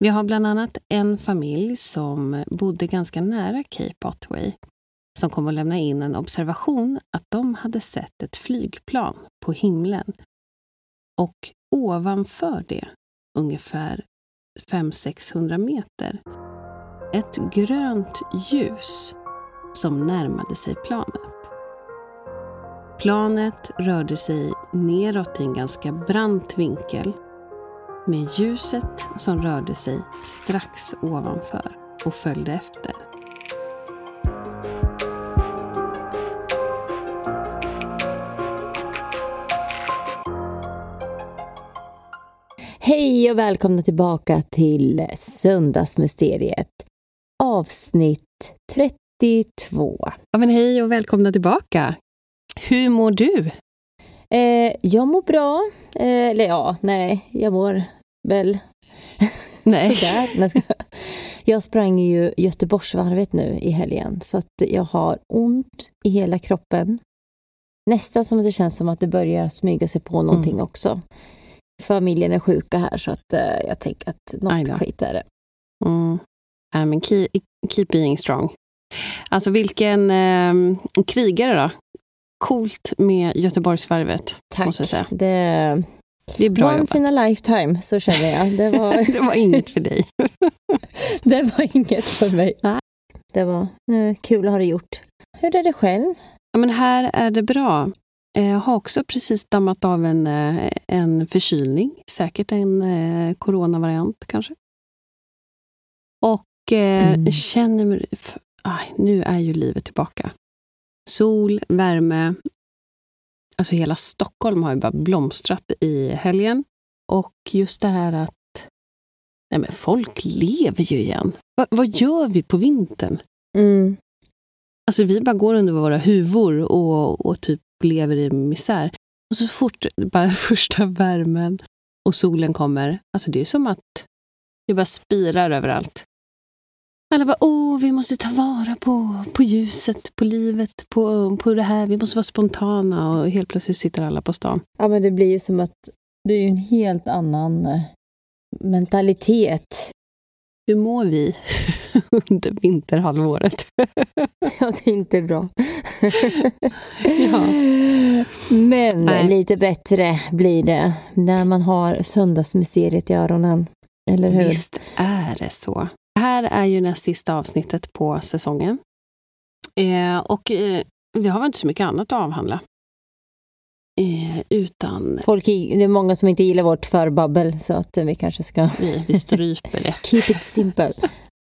Vi har bland annat en familj som bodde ganska nära Cape Otway som kom att lämna in en observation att de hade sett ett flygplan på himlen. Och ovanför det, ungefär 500-600 meter, ett grönt ljus som närmade sig planet. Planet rörde sig neråt i en ganska brant vinkel med ljuset som rörde sig strax ovanför och följde efter. Hej och välkomna tillbaka till Söndagsmysteriet. Avsnitt 32. Ja, men hej och välkomna tillbaka. Hur mår du? Eh, jag mår bra. Eh, eller ja, nej, jag mår väl Nej. sådär. Jag sprang ju Göteborgsvarvet nu i helgen så att jag har ont i hela kroppen. Nästan som att det känns som att det börjar smyga sig på någonting Mm. också. Familjen är sjuka här så att eh, jag tänker att något skit är det. Mm. Ja, men keep, keep being strong. Alltså vilken eh, krigare då. Coolt med Göteborgsvarvet, Tack. måste jag säga. Det, Det är bra once jobbat. in a lifetime, så känner jag. Det var, Det var inget för dig. det var inget för mig. Nej. Det var kul att ha det gjort. Hur är det själv? Ja, men här är det bra. Eh, Jag har också precis dammat av en, eh, en förkylning. Säkert en eh, coronavariant kanske. Och eh, Mm. känner mig... Aj, nu är ju livet tillbaka. Sol, värme. Alltså hela Stockholm har ju bara blomstrat i helgen. Och just det här att nej men folk lever ju igen. Va, vad gör vi på vintern? Mm. Alltså vi bara går under våra huvor och, och typ lever i misär. Och så fort bara första värmen och solen kommer, alltså det är som att det bara spirar överallt. Alla bara, åh, vi måste ta vara på, på ljuset, på livet, på, på det här. Vi måste vara spontana och helt plötsligt sitter alla på stan. Ja, men det blir ju som att det är ju en helt annan eh, mentalitet. Hur mår vi under vinterhalvåret? Ja, det är inte bra. Ja. Men Nej. lite bättre blir det när man har söndagsmysteriet i öronen. Eller hur? Visst är det så. Det här är ju näst sista avsnittet på säsongen. Eh, och eh, vi har väl inte så mycket annat att avhandla. Eh, utan Folk, det är många som inte gillar vårt förbabbel så att eh, vi kanske ska vi, vi stryper det. keep it simple.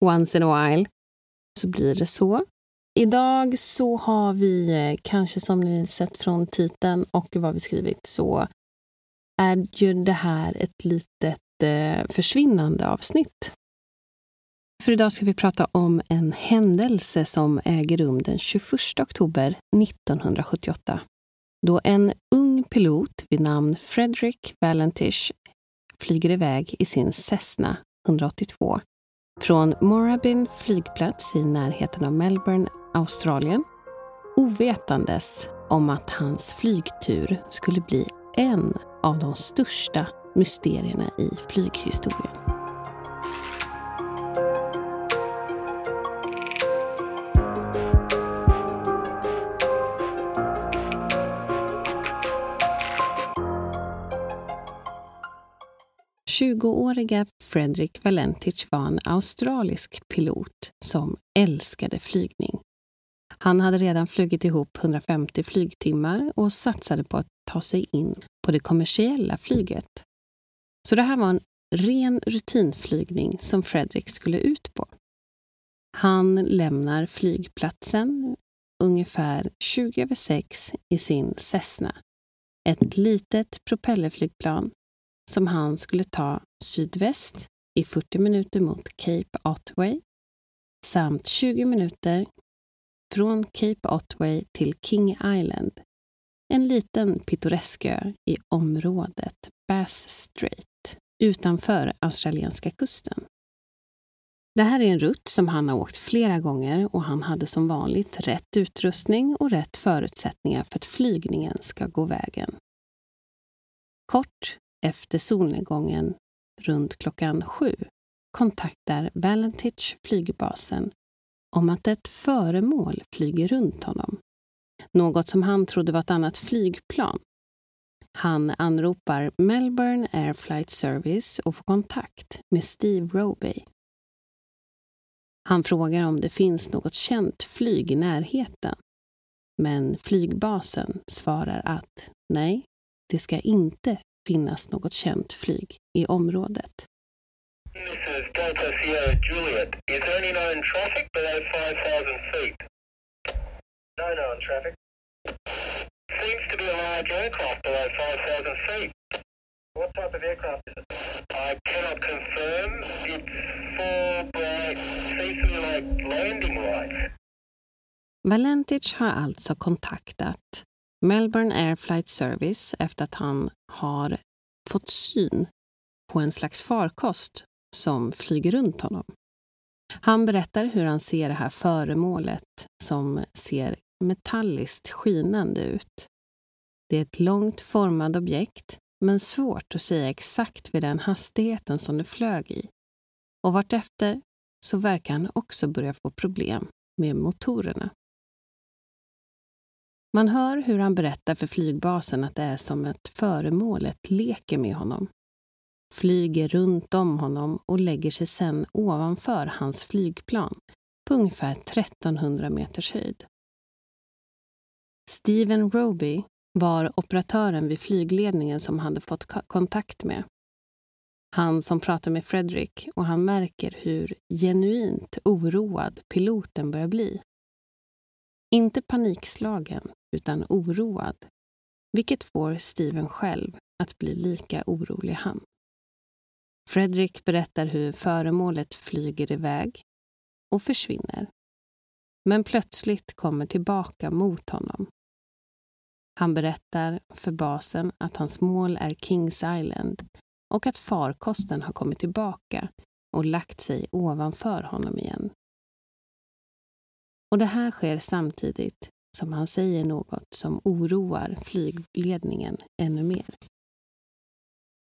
Once in a while så blir det så. Idag så har vi eh, kanske som ni sett från titeln och vad vi skrivit så är ju det här ett litet eh, försvinnande avsnitt. För idag ska vi prata om en händelse som äger rum den 21 oktober 1978. Då en ung pilot vid namn Frederick Valentish flyger iväg i sin Cessna 182 från Morabin flygplats i närheten av Melbourne, Australien ovetandes om att hans flygtur skulle bli en av de största mysterierna i flyghistorien. 20-åriga Fredrik Valentich var en australisk pilot som älskade flygning. Han hade redan flugit ihop 150 flygtimmar och satsade på att ta sig in på det kommersiella flyget. Så det här var en ren rutinflygning som Fredrik skulle ut på. Han lämnar flygplatsen ungefär 20 över 6 i sin Cessna. Ett litet propellerflygplan som han skulle ta sydväst i 40 minuter mot Cape Otway samt 20 minuter från Cape Otway till King Island, en liten pittoresk ö i området Bass Strait utanför australienska kusten. Det här är en rutt som han har åkt flera gånger och han hade som vanligt rätt utrustning och rätt förutsättningar för att flygningen ska gå vägen. Kort efter solnedgången, runt klockan sju, kontaktar Valentich flygbasen om att ett föremål flyger runt honom. Något som han trodde var ett annat flygplan. Han anropar Melbourne Air Flight Service och får kontakt med Steve Roby. Han frågar om det finns något känt flyg i närheten. Men flygbasen svarar att nej, det ska inte finnas något känt flyg i området. This is Delta Sierra Juliet. Is there any known traffic below 5,000 feet? No known traffic. Seems to be a large aircraft below 5,000 feet. What type of aircraft is it? I cannot confirm. It's four landing lights. Valentich har alltså kontaktat Melbourne Air Flight Service efter att han har fått syn på en slags farkost som flyger runt honom. Han berättar hur han ser det här föremålet som ser metalliskt skinande ut. Det är ett långt format objekt, men svårt att säga exakt vid den hastigheten som det flög i. Och vartefter så verkar han också börja få problem med motorerna. Man hör hur han berättar för flygbasen att det är som ett föremålet leker med honom flyger runt om honom och lägger sig sedan ovanför hans flygplan på ungefär 1300 meters höjd. Steven Roby var operatören vid flygledningen som hade fått kontakt med. Han som pratar med Fredrik och han märker hur genuint oroad piloten börjar bli. Inte panikslagen, utan oroad. Vilket får Steven själv att bli lika orolig han. Fredrik berättar hur föremålet flyger iväg och försvinner. Men plötsligt kommer tillbaka mot honom. Han berättar för basen att hans mål är Kings Island och att farkosten har kommit tillbaka och lagt sig ovanför honom igen. Och det här sker samtidigt som han säger något som oroar flygledningen ännu mer.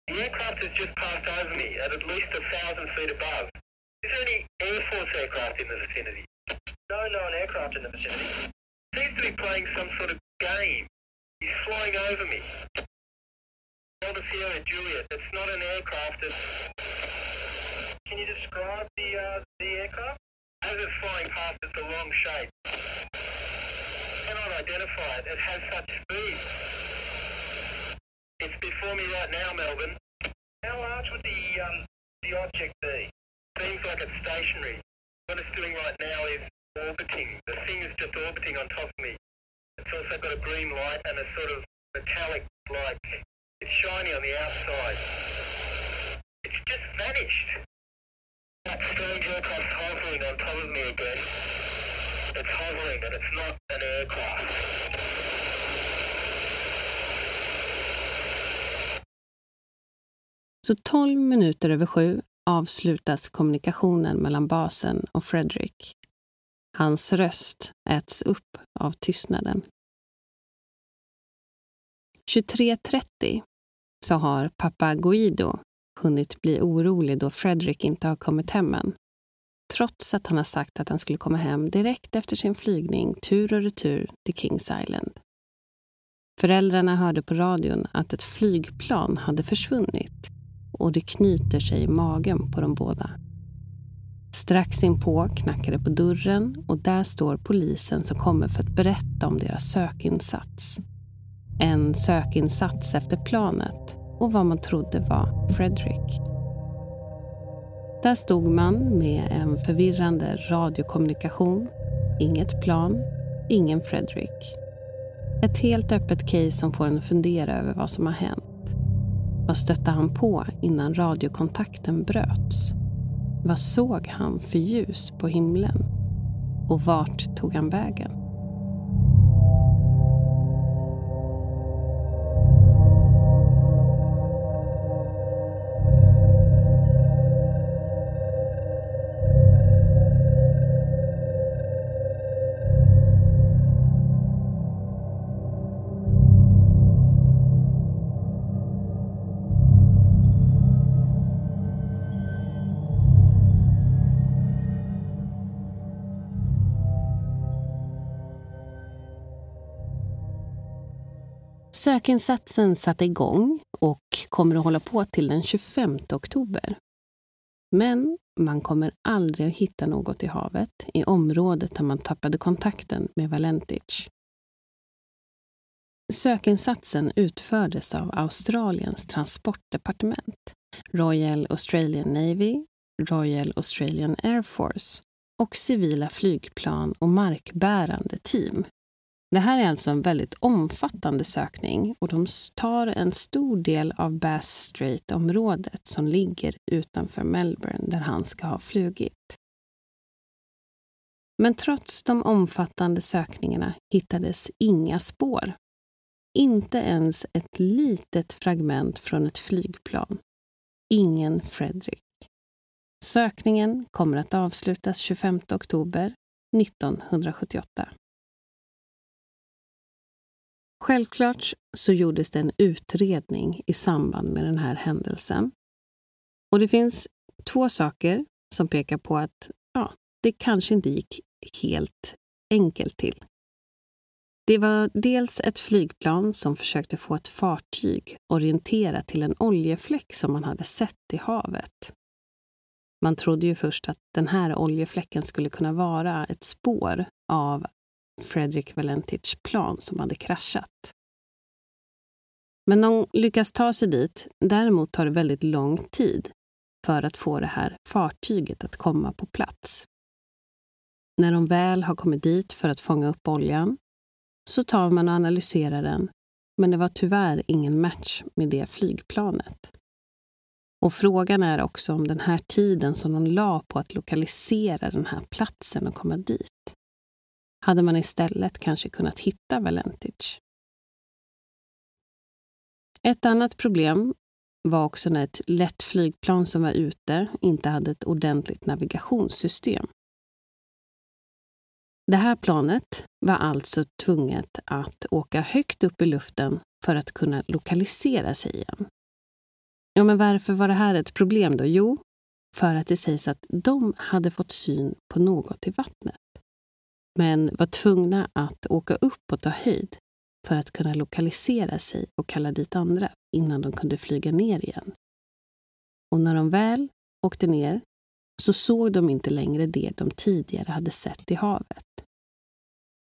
The aircraft has just passed over me at at least a thousand feet above. Is there any Air Force aircraft in the vicinity? No known aircraft in the vicinity. Seems to be playing some sort of game. He's flying over me. Delta Sierra Juliet. It's not an aircraft. It's... Can you describe the uh, the aircraft? As it's flying past, it's a long shape. Cannot identify it. It has such speed. It's before me right now, Melbourne. How large would the um, the object be? Seems like it's stationary. What it's doing right now is orbiting. The thing is just orbiting on top of me. It's also got a green light and a sort of metallic light. It's shiny on the outside. It's just vanished. That strange aircraft hovering on top of me again. It's hovering, and it's not an aircraft. Så 12 minuter över sju avslutas kommunikationen mellan basen och Fredrik. Hans röst äts upp av tystnaden. 23.30 så har pappa Guido hunnit bli orolig då Fredrik inte har kommit hem än. Trots att han har sagt att han skulle komma hem direkt efter sin flygning tur och retur till Kings Island. Föräldrarna hörde på radion att ett flygplan hade försvunnit och det knyter sig i magen på de båda. Strax inpå knackar det på dörren och där står polisen som kommer för att berätta om deras sökinsats. En sökinsats efter planet och vad man trodde var Fredrik. Där stod man med en förvirrande radiokommunikation, inget plan, ingen Fredrik. Ett helt öppet case som får en att fundera över vad som har hänt. Vad stötte han på innan radiokontakten bröts? Vad såg han för ljus på himlen? Och vart tog han vägen? Sökinsatsen satte igång och kommer att hålla på till den 25 oktober. Men man kommer aldrig att hitta något i havet i området där man tappade kontakten med Valentich. Sökinsatsen utfördes av Australiens transportdepartement, Royal Australian Navy, Royal Australian Air Force och civila flygplan och markbärande team det här är alltså en väldigt omfattande sökning och de tar en stor del av Bass Strait-området som ligger utanför Melbourne där han ska ha flugit. Men trots de omfattande sökningarna hittades inga spår. Inte ens ett litet fragment från ett flygplan. Ingen Fredrik. Sökningen kommer att avslutas 25 oktober 1978. Självklart så gjordes det en utredning i samband med den här händelsen. Och det finns två saker som pekar på att ja, det kanske inte gick helt enkelt till. Det var dels ett flygplan som försökte få ett fartyg orienterat till en oljefläck som man hade sett i havet. Man trodde ju först att den här oljefläcken skulle kunna vara ett spår av Fredrik Valentich plan som hade kraschat. Men de lyckas ta sig dit. Däremot tar det väldigt lång tid för att få det här fartyget att komma på plats. När de väl har kommit dit för att fånga upp oljan så tar man och analyserar den, men det var tyvärr ingen match med det flygplanet. Och frågan är också om den här tiden som de la på att lokalisera den här platsen och komma dit hade man istället kanske kunnat hitta Valentich. Ett annat problem var också när ett lätt flygplan som var ute inte hade ett ordentligt navigationssystem. Det här planet var alltså tvunget att åka högt upp i luften för att kunna lokalisera sig igen. Ja, men varför var det här ett problem då? Jo, för att det sägs att de hade fått syn på något i vattnet men var tvungna att åka upp och ta höjd för att kunna lokalisera sig och kalla dit andra innan de kunde flyga ner igen. Och när de väl åkte ner så såg de inte längre det de tidigare hade sett i havet.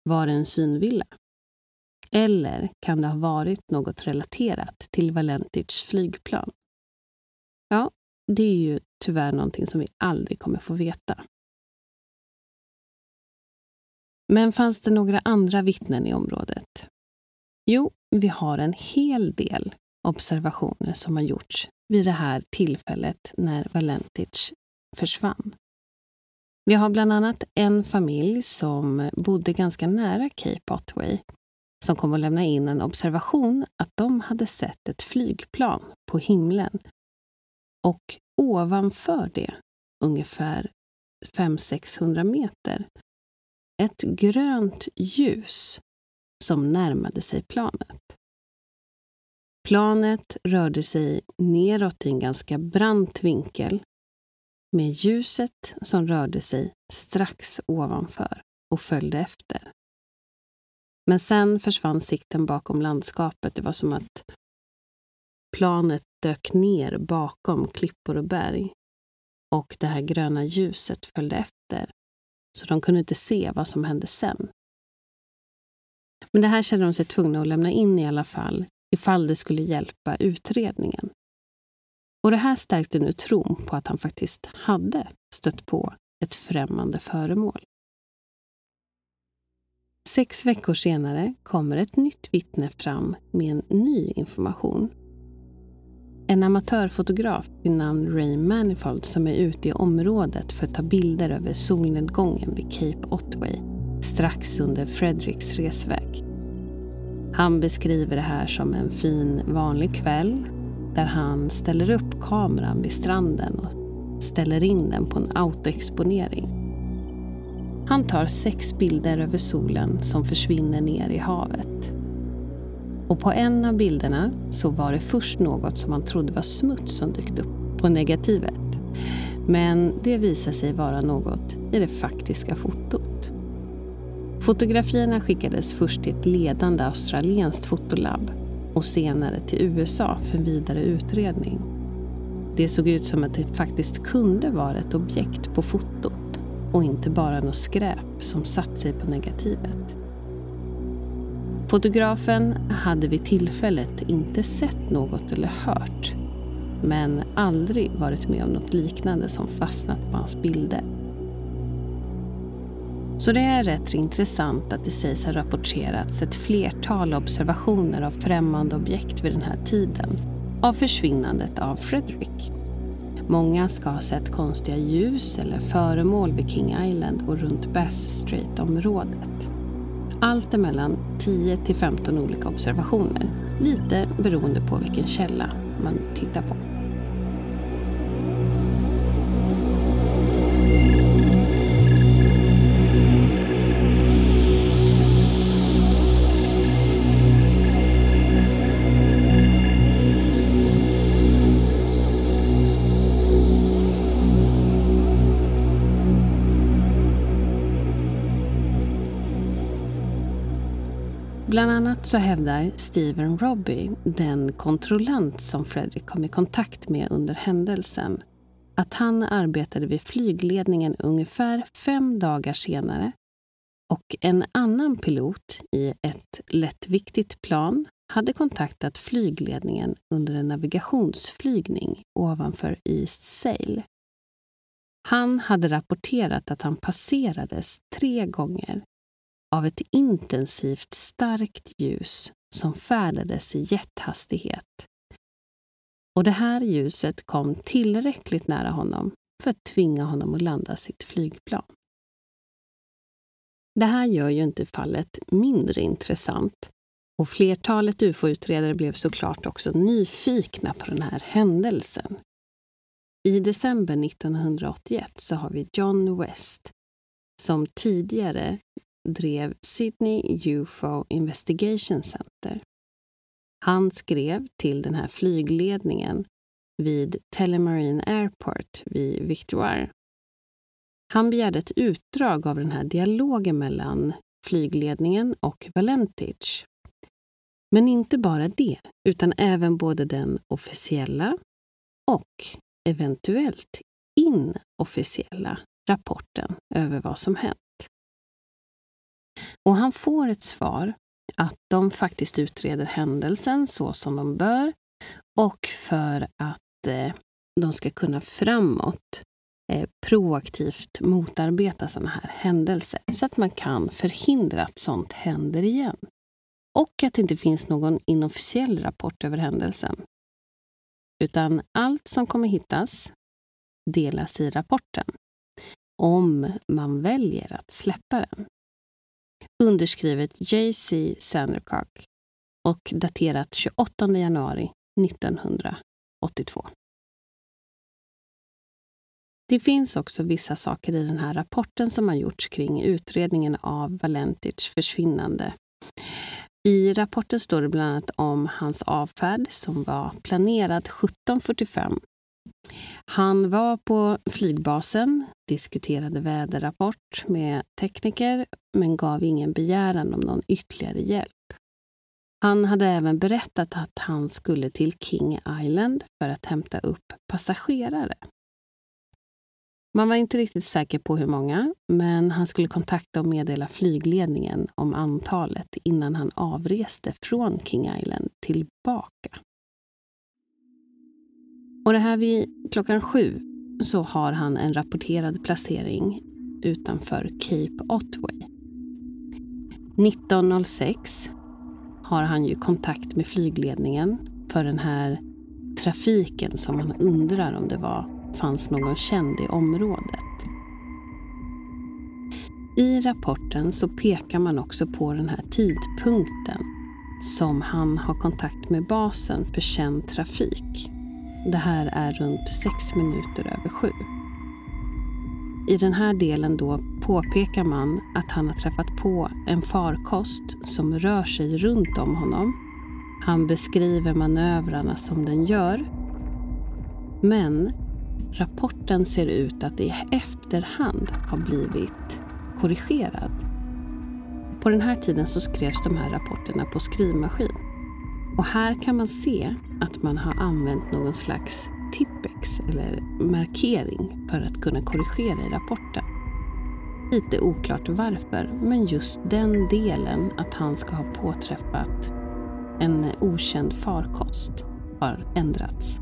Var det en synvilla? Eller kan det ha varit något relaterat till Valentichs flygplan? Ja, det är ju tyvärr någonting som vi aldrig kommer få veta. Men fanns det några andra vittnen i området? Jo, vi har en hel del observationer som har gjorts vid det här tillfället när Valentic försvann. Vi har bland annat en familj som bodde ganska nära Cape Otway som kom att lämna in en observation att de hade sett ett flygplan på himlen Och ovanför det, ungefär 500-600 meter, ett grönt ljus som närmade sig planet. Planet rörde sig neråt i en ganska brant vinkel med ljuset som rörde sig strax ovanför och följde efter. Men sen försvann sikten bakom landskapet. Det var som att planet dök ner bakom klippor och berg och det här gröna ljuset följde efter. Så de kunde inte se vad som hände sen. Men det här kände de sig tvungna att lämna in i alla fall ifall det skulle hjälpa utredningen. Och det här stärkte nu tron på att han faktiskt hade stött på ett främmande föremål. Sex veckor senare kommer ett nytt vittne fram med en ny information. En amatörfotograf vid namn Ray Manifold som är ute i området för att ta bilder över solnedgången vid Cape Otway strax under Fredericks resväg. Han beskriver det här som en fin vanlig kväll där han ställer upp kameran vid stranden och ställer in den på en autoexponering. Han tar sex bilder över solen som försvinner ner i havet. Och på en av bilderna så var det först något som man trodde var smuts som dykt upp på negativet. Men det visade sig vara något i det faktiska fotot. Fotografierna skickades först till ett ledande australienskt fotolabb och senare till USA för vidare utredning. Det såg ut som att det faktiskt kunde vara ett objekt på fotot och inte bara något skräp som satt sig på negativet. Fotografen hade vid tillfället inte sett något eller hört men aldrig varit med om något liknande som fastnat på hans bilder. Så det är rätt intressant att det sägs ha rapporterats ett flertal observationer av främmande objekt vid den här tiden av försvinnandet av Frederick. Många ska ha sett konstiga ljus eller föremål vid King Island och runt Bass Street-området. Allt emellan 10 till 15 olika observationer, lite beroende på vilken källa man tittar på. Så hävdar Steven Robbie, den kontrollant som Fredrik kom i kontakt med under händelsen, att han arbetade vid flygledningen ungefär fem dagar senare och en annan pilot i ett lättviktigt plan hade kontaktat flygledningen under en navigationsflygning ovanför East Sail. Han hade rapporterat att han passerades tre gånger av ett intensivt starkt ljus som färdades i jättehastighet. Och det här ljuset kom tillräckligt nära honom för att tvinga honom att landa sitt flygplan. Det här gör ju inte fallet mindre intressant och flertalet ufo-utredare blev såklart också nyfikna på den här händelsen. I december 1981 så har vi John West som tidigare drev Sydney UFO Investigation Center. Han skrev till den här flygledningen vid Telemarine Airport vid Victoire. Han begärde ett utdrag av den här dialogen mellan flygledningen och Valentich. Men inte bara det, utan även både den officiella och eventuellt inofficiella rapporten över vad som hänt. Och han får ett svar att de faktiskt utreder händelsen så som de bör och för att eh, de ska kunna framåt eh, proaktivt motarbeta sådana här händelser så att man kan förhindra att sånt händer igen. Och att det inte finns någon inofficiell rapport över händelsen. Utan allt som kommer hittas delas i rapporten om man väljer att släppa den underskrivet J.C. Sandercock och daterat 28 januari 1982. Det finns också vissa saker i den här rapporten som har gjorts kring utredningen av Valentics försvinnande. I rapporten står det bland annat om hans avfärd som var planerad 17.45. Han var på flygbasen, diskuterade väderrapport med tekniker men gav ingen begäran om någon ytterligare hjälp. Han hade även berättat att han skulle till King Island för att hämta upp passagerare. Man var inte riktigt säker på hur många, men han skulle kontakta och meddela flygledningen om antalet innan han avreste från King Island tillbaka. Och det här vid klockan sju så har han en rapporterad placering utanför Cape Otway. 19.06 har han ju kontakt med flygledningen för den här trafiken som man undrar om det var, fanns någon känd i området. I rapporten så pekar man också på den här tidpunkten som han har kontakt med basen för känd trafik. Det här är runt sex minuter över sju. I den här delen då påpekar man att han har träffat på en farkost som rör sig runt om honom. Han beskriver manövrarna som den gör. Men rapporten ser ut att i efterhand ha blivit korrigerad. På den här tiden så skrevs de här rapporterna på skrivmaskin. Och här kan man se att man har använt någon slags tippex eller markering för att kunna korrigera i rapporten. Lite oklart varför, men just den delen att han ska ha påträffat en okänd farkost har ändrats.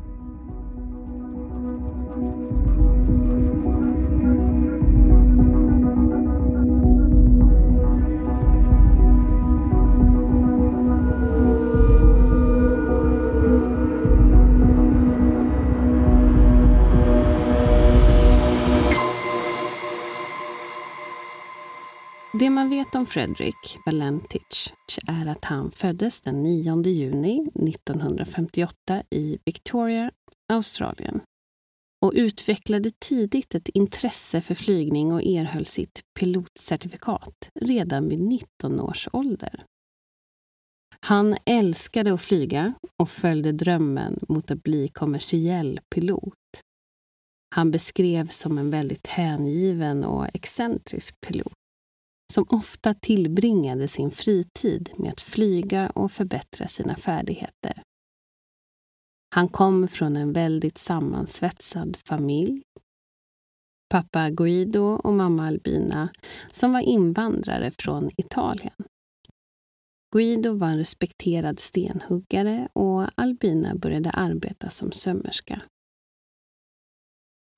Det man vet om Fredrik Valentich är att han föddes den 9 juni 1958 i Victoria, Australien och utvecklade tidigt ett intresse för flygning och erhöll sitt pilotcertifikat redan vid 19 års ålder. Han älskade att flyga och följde drömmen mot att bli kommersiell pilot. Han beskrevs som en väldigt hängiven och excentrisk pilot som ofta tillbringade sin fritid med att flyga och förbättra sina färdigheter. Han kom från en väldigt sammansvetsad familj. Pappa Guido och mamma Albina som var invandrare från Italien. Guido var en respekterad stenhuggare och Albina började arbeta som sömmerska.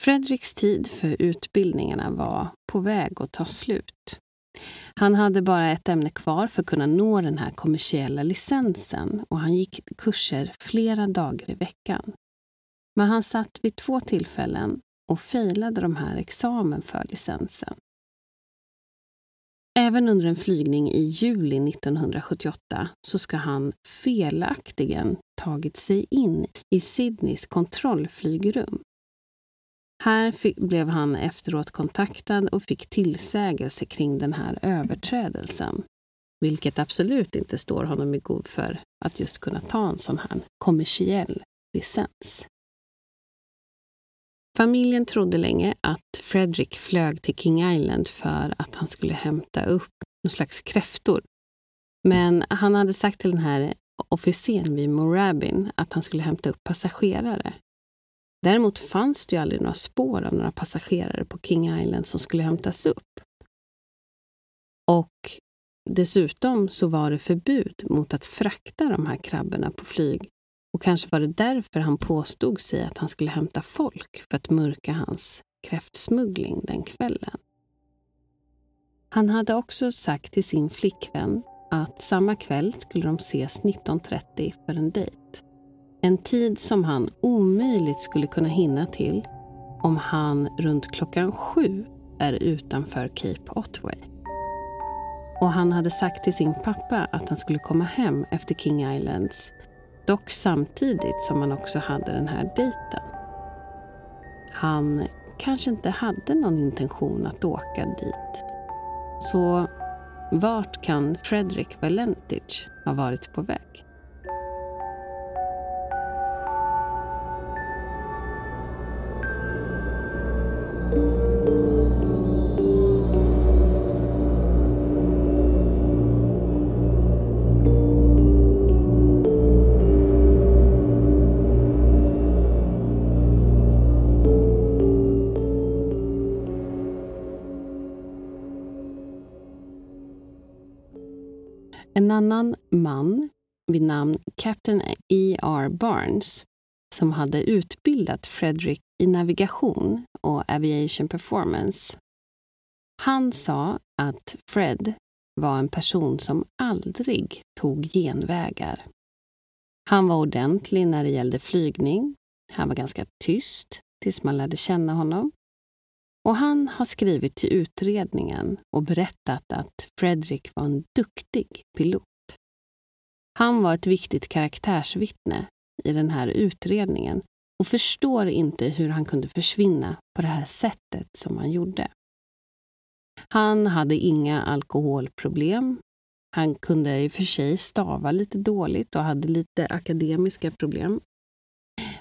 Fredriks tid för utbildningarna var på väg att ta slut. Han hade bara ett ämne kvar för att kunna nå den här kommersiella licensen och han gick kurser flera dagar i veckan. Men han satt vid två tillfällen och failade de här examen för licensen. Även under en flygning i juli 1978 så ska han felaktigen tagit sig in i Sydneys kontrollflygrum här fick, blev han efteråt kontaktad och fick tillsägelse kring den här överträdelsen. Vilket absolut inte står honom i god för att just kunna ta en sån här kommersiell licens. Familjen trodde länge att Fredrik flög till King Island för att han skulle hämta upp någon slags kräftor. Men han hade sagt till den här officeren vid Morabin att han skulle hämta upp passagerare. Däremot fanns det ju aldrig några spår av några passagerare på King Island som skulle hämtas upp. Och dessutom så var det förbud mot att frakta de här krabborna på flyg. Och kanske var det därför han påstod sig att han skulle hämta folk för att mörka hans kräftsmuggling den kvällen. Han hade också sagt till sin flickvän att samma kväll skulle de ses 19.30 för en dejt. En tid som han omöjligt skulle kunna hinna till om han runt klockan sju är utanför Cape Otway. Och han hade sagt till sin pappa att han skulle komma hem efter King Islands, dock samtidigt som han också hade den här dejten. Han kanske inte hade någon intention att åka dit. Så vart kan Fredrik Valentic ha varit på väg? Annan man vid namn Captain E.R. Barnes som hade utbildat Frederick i navigation och aviation performance. Han sa att Fred var en person som aldrig tog genvägar. Han var ordentlig när det gällde flygning. Han var ganska tyst tills man lärde känna honom. Och han har skrivit till utredningen och berättat att Fredrik var en duktig pilot. Han var ett viktigt karaktärsvittne i den här utredningen och förstår inte hur han kunde försvinna på det här sättet som han gjorde. Han hade inga alkoholproblem. Han kunde i och för sig stava lite dåligt och hade lite akademiska problem.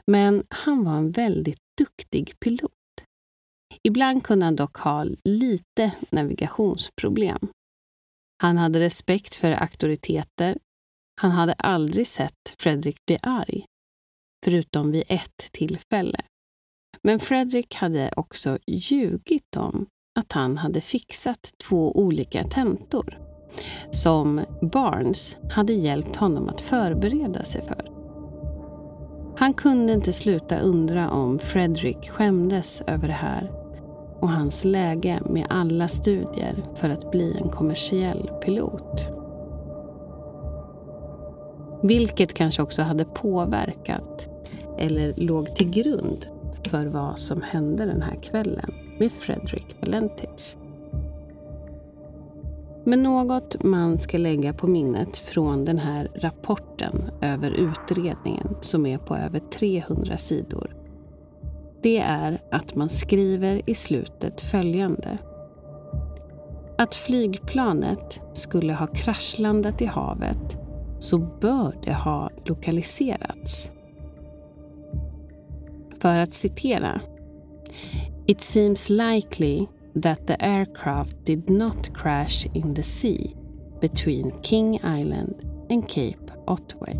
Men han var en väldigt duktig pilot. Ibland kunde han dock ha lite navigationsproblem. Han hade respekt för auktoriteter. Han hade aldrig sett Fredrik bli arg, förutom vid ett tillfälle. Men Fredrik hade också ljugit om att han hade fixat två olika tentor som Barnes hade hjälpt honom att förbereda sig för. Han kunde inte sluta undra om Fredrik skämdes över det här och hans läge med alla studier för att bli en kommersiell pilot. Vilket kanske också hade påverkat eller låg till grund för vad som hände den här kvällen med Fredrik Valentich. Men något man ska lägga på minnet från den här rapporten över utredningen som är på över 300 sidor det är att man skriver i slutet följande. Att flygplanet skulle ha kraschlandat i havet så bör det ha lokaliserats. För att citera. It seems likely that the aircraft did not crash in the sea between King Island and Cape Otway.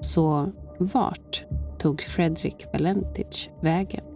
Så vart tog Fredrik Valentic vägen?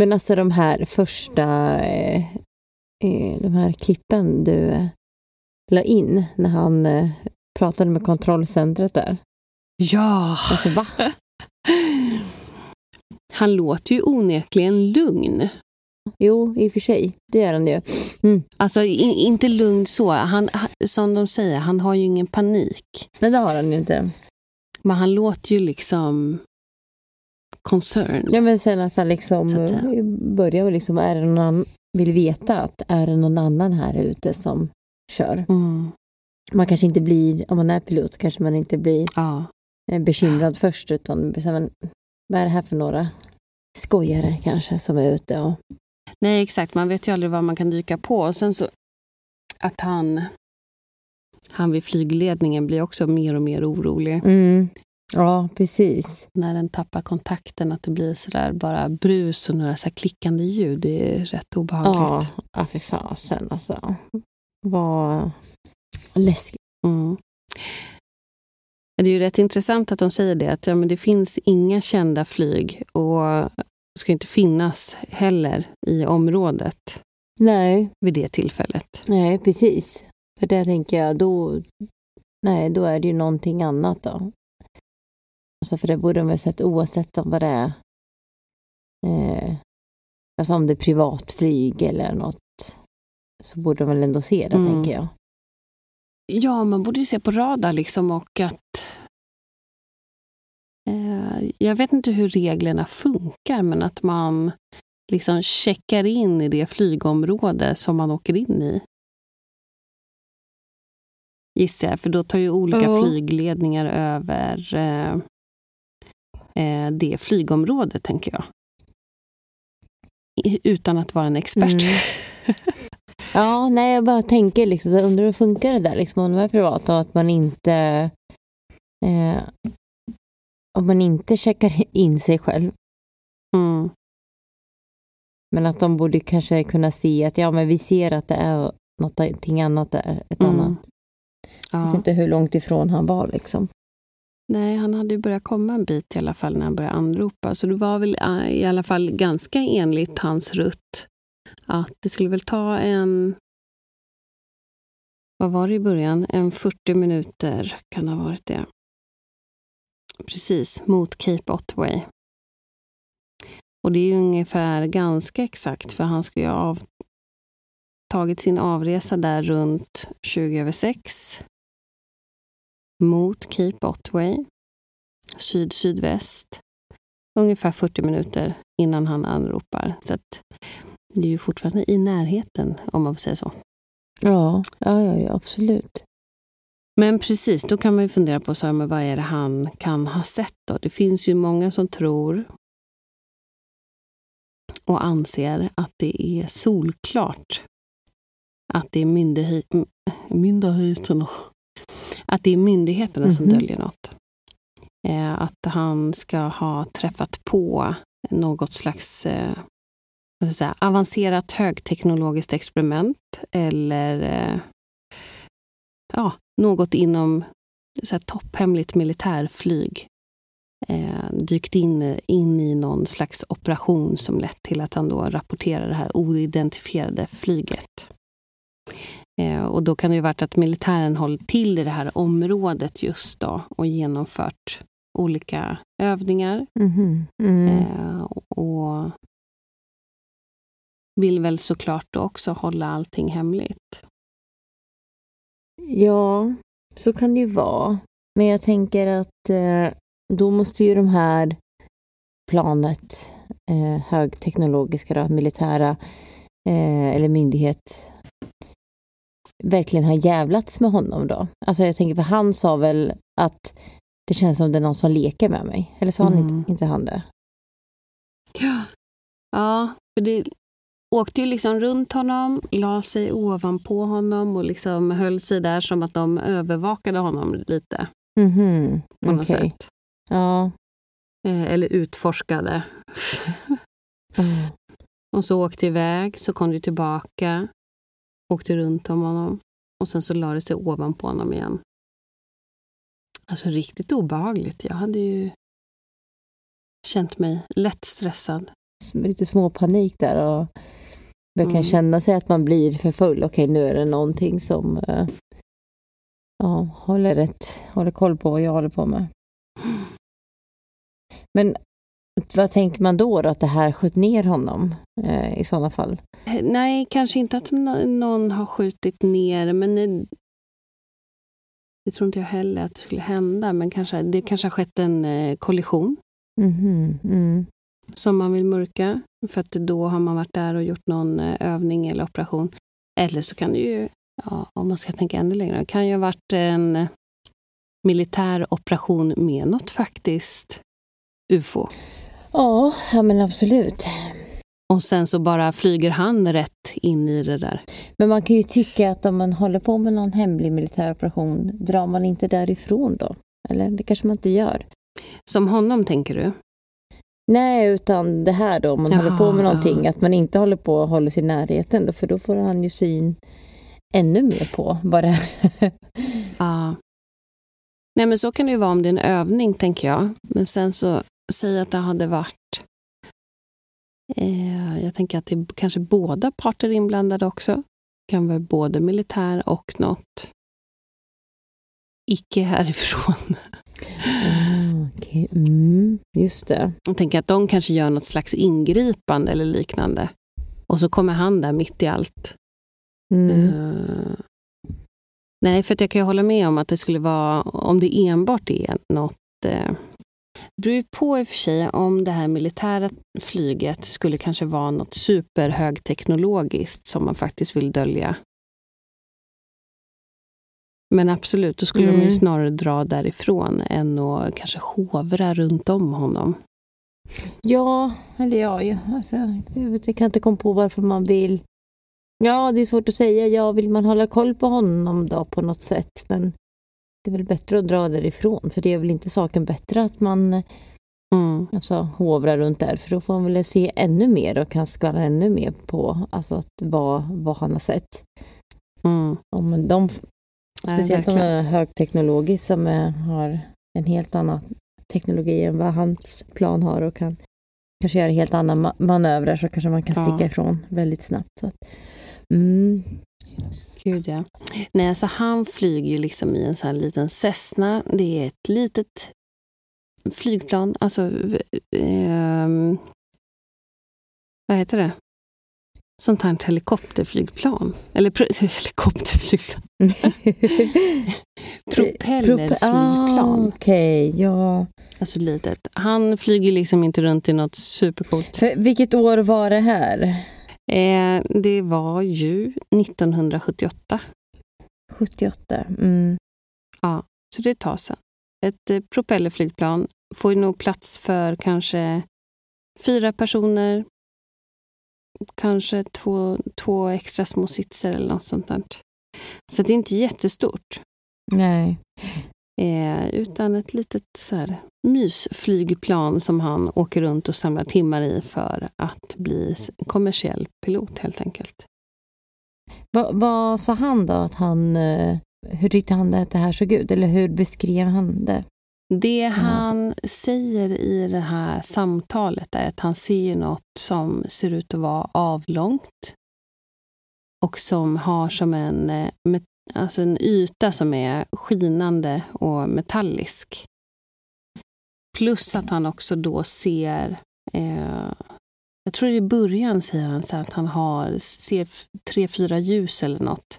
Men alltså de här första eh, eh, de här klippen du eh, la in när han eh, pratade med kontrollcentret där. Ja! Alltså va? Han låter ju onekligen lugn. Jo, i och för sig. Det gör han ju. Mm. Alltså i, inte lugn så. Han, han, som de säger, han har ju ingen panik. Men det har han ju inte. Men han låter ju liksom concern. Ja, men sen att han liksom eh, börjar liksom, är det någon annan, vill veta att är det någon annan här ute som kör. Mm. Man kanske inte blir, om man är pilot, kanske man inte blir Ja. eh, bekymrad först utan men, vad är det här för några skojare kanske som är ute och Nej, exakt. Man vet ju aldrig vad man kan dyka på. Och sen så att han, han vid flygledningen blir också mer och mer orolig. mm. Ja, precis. När den tappar kontakten, att det blir sådär bara brus och några så klickande ljud. Det är rätt obehagligt. Ja, ja för fasen alltså. Vad läskigt. Mm. Det är ju rätt intressant att de säger det, att ja, men det finns inga kända flyg och ska inte finnas heller i området Nej, vid det tillfället. nej, precis. För där tänker jag, då, nej, då är det ju någonting annat då. Alltså för det borde de väl sett oavsett om vad det är. Eh, Alltså om det är privatflyg eller något så borde de väl ändå se det, Mm. tänker jag. Ja, man borde ju se på radar liksom och att... Eh, jag vet inte hur reglerna funkar, men att man liksom checkar in i det flygområde som man åker in i. Gissar jag, för då tar ju olika Ja. flygledningar över eh, eh, det flygområdet, tänker jag. I- Utan att vara en expert. Mm. Ja, nej, jag bara tänker liksom, så undrar hur funkar det där liksom, om de är privata och att man inte eh, om man inte checkar in sig själv. Mm. Men att de borde kanske kunna se att ja, men vi ser att det är någonting annat där. Ett Mm. annat. Jag vet Ja. inte hur långt ifrån han var liksom. Nej, han hade ju börjat komma en bit i alla fall när han började anropa. Så det var väl i alla fall ganska enligt hans rutt att det skulle väl ta en... Vad var det i början? En 40 minuter kan det ha varit det. Precis, mot Cape Otway. Och det är ju ungefär ganska exakt för han skulle ju ha av, tagit sin avresa där runt 20 över 6 mot Cape Otway, syd-sydväst, ungefär 40 minuter innan han anropar. Så det är ju fortfarande i närheten, om man får säga så. Ja, ja, ja, absolut. Men precis, då kan man ju fundera på så här, men vad är det han kan ha sett då? Det finns ju många som tror och anser att det är solklart att det är myndighet, myndigheterna, att det är myndigheterna som Mhm. döljer något. Eh, att han ska ha träffat på något slags eh, vad ska jag säga, avancerat högteknologiskt experiment eller eh, ja, något inom så här, topphemligt militärflyg eh, dykt in, in i någon slags operation som lett till att han då rapporterar det här oidentifierade flyget. Eh, och då kan det ju varit att militären hållit till i det här området just då och genomfört olika övningar Mhm. Mm. eh, och vill väl såklart då också hålla allting hemligt. Ja, så kan det ju vara. Men jag tänker att eh, då måste ju de här planet, eh, högteknologiska, då, militära eller myndighet verkligen ha jävlats med honom då. Alltså jag tänker, för han sa väl att det känns som det är någon som leker med mig. Eller sa han Mm. inte, inte han det? Ja, ja för det åkte ju liksom runt honom, la sig ovanpå honom och liksom höll sig där som att de övervakade honom lite Mhm, på något okej. sätt. Ja. Eh, eller utforskade. Mm. och så åkte iväg, så kom de tillbaka, åkte runt om honom och sen så la det sig ovanpå honom igen. Alltså riktigt obehagligt. Jag hade ju känt mig lätt stressad. Lite små panik där och verkligen Mm. känna sig att man blir för full. Okej, nu är det någonting som eh, ja, håller, rätt, håller koll på vad jag håller på med. Men vad tänker man då, då att det här sköt ner honom eh, i sådana fall? Nej, kanske inte att nå- någon har skjutit ner, men det tror inte jag heller att det skulle hända. Men kanske, det kanske har skett en eh, kollision Mhm, mm. som man vill mörka. För att då har man varit där och gjort någon eh, övning eller operation. Eller så kan det ju, ja, om man ska tänka ännu längre, det kan ju ha varit en militär operation med något faktiskt ufo. Ja, ja, men absolut. Och sen så bara flyger han rätt in i det där. Men man kan ju tycka att om man håller på med någon hemlig militär operation, drar man inte därifrån då? Eller det kanske man inte gör. Som honom, tänker du? Nej, utan det här då, om man Ja, håller på med ja. någonting, att man inte håller på och håller sig i närheten då, för då får han ju syn ännu mer på vad det är. Ja. Nej, men så kan det ju vara om det är en övning, tänker jag. Men sen så, säg att det hade varit... Eh, jag tänker att det är kanske båda parter inblandade också. Det kan vara både militär och något icke härifrån. Mm. okej. Mm, just det. Jag tänker att de kanske gör något slags ingripande eller liknande. Och så kommer han där mitt i allt. Mm. Eh, nej, för jag kan ju hålla med om att det skulle vara, om det enbart är något eh, det beror ju på i och för sig om det här militära flyget skulle kanske vara något superhögteknologiskt som man faktiskt vill dölja. Men absolut, då skulle de ju Mm. snarare dra därifrån än att kanske hovra runt om honom. Ja, eller ja, alltså, jag, vet, jag kan inte komma på varför man vill. Ja, det är svårt att säga. Ja, vill man hålla koll på honom då på något sätt? Men det är väl bättre att dra därifrån, för det är väl inte saken bättre att man Mm. alltså, hovrar runt där, för då får man väl se ännu mer och kan skvallra ännu mer på alltså, att vad, vad han har sett. Mm. Om de, Nej, speciellt om den är högteknologisk som är, har en helt annan teknologi än vad hans plan har och kan kanske göra helt andra ma- manövrar så kanske man kan Ja. sticka ifrån väldigt snabbt. Så att, mm, Gud ja. Nej, alltså han flyger ju liksom i en sån här liten Cessna. Det är ett litet flygplan, alltså ehm, vad heter det? Sånt här helikopterflygplan. Eller pro- helikopterflygplan. Propellerflygplan. Ah, Okej, ja. Alltså litet. Han flyger liksom inte runt i något supercoolt. För vilket år var det här? Eh, det var ju 1978, 78. Mm. så det tar sen. Ett eh, propellerflygplan får ju nog plats för kanske fyra personer, kanske två, två extra små sitser eller något sånt där. Så det är inte jättestort, Nej. Eh, utan ett litet så här, mysflygplan som han åker runt och samlar timmar i för att bli kommersiell pilot helt enkelt. Va, vad sa han då att han, eh, hur tyckte han att det här såg ut? Eller hur beskrev han det? Det alltså- han säger i det här samtalet är att han ser något som ser ut att vara avlångt och som har som en, eh, alltså en yta som är skinande och metallisk. Plus att han också då ser, eh, jag tror i början säger han så att han har, ser tre, fyra ljus eller något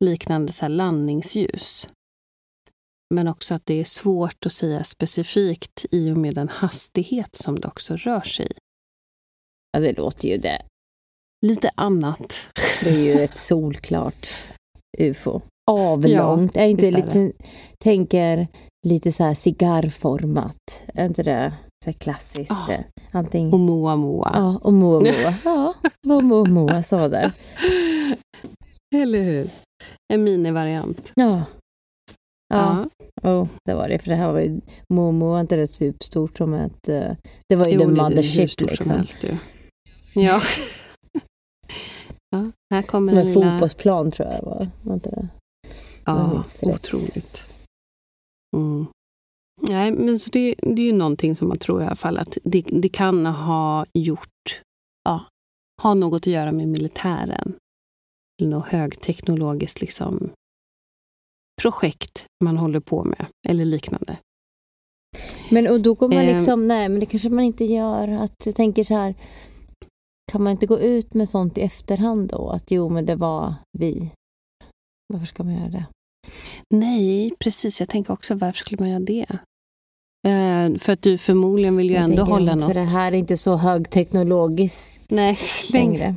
liknande så landningsljus. Men också att det är svårt att säga specifikt i och med den hastighet som det också rör sig i. Ja, det låter ju det. Lite annat. Det är ju ett solklart ufo. Avlångt. är inte är lite, tänker lite så här cigarrformat. Är inte det så klassiskt? Ja. eh, Allting. Och Moa Moa. Ja, och Moa Moa. Ja, vad Moa Moa sa där. Eller hur? En minivariant. Ja. Ja, Ja. oh, det var det. För det här var ju, Moa var inte det superstort som ett... eh, Det var ju Jo, the mothership liksom. helst. Ja. ja. Här kommer Som en lilla... fotbollsplan tror jag var. var inte det? Ja, otroligt. Mm. Nej, men så det, det är ju någonting som man tror i alla fall att det, det kan ha gjort, ja, ha något att göra med militären. Eller något högteknologiskt liksom, projekt man håller på med eller liknande. Men och då går man Ehm. liksom, nej men det kanske man inte gör. Att jag tänker så här, kan man inte gå ut med sånt i efterhand då? Att jo men det var vi. Varför ska man göra det? Nej, precis. Jag tänker också, varför skulle man göra det? Eh, för att du förmodligen vill ju Jag ändå hålla För något. det här är inte så högteknologiskt Nej, längre.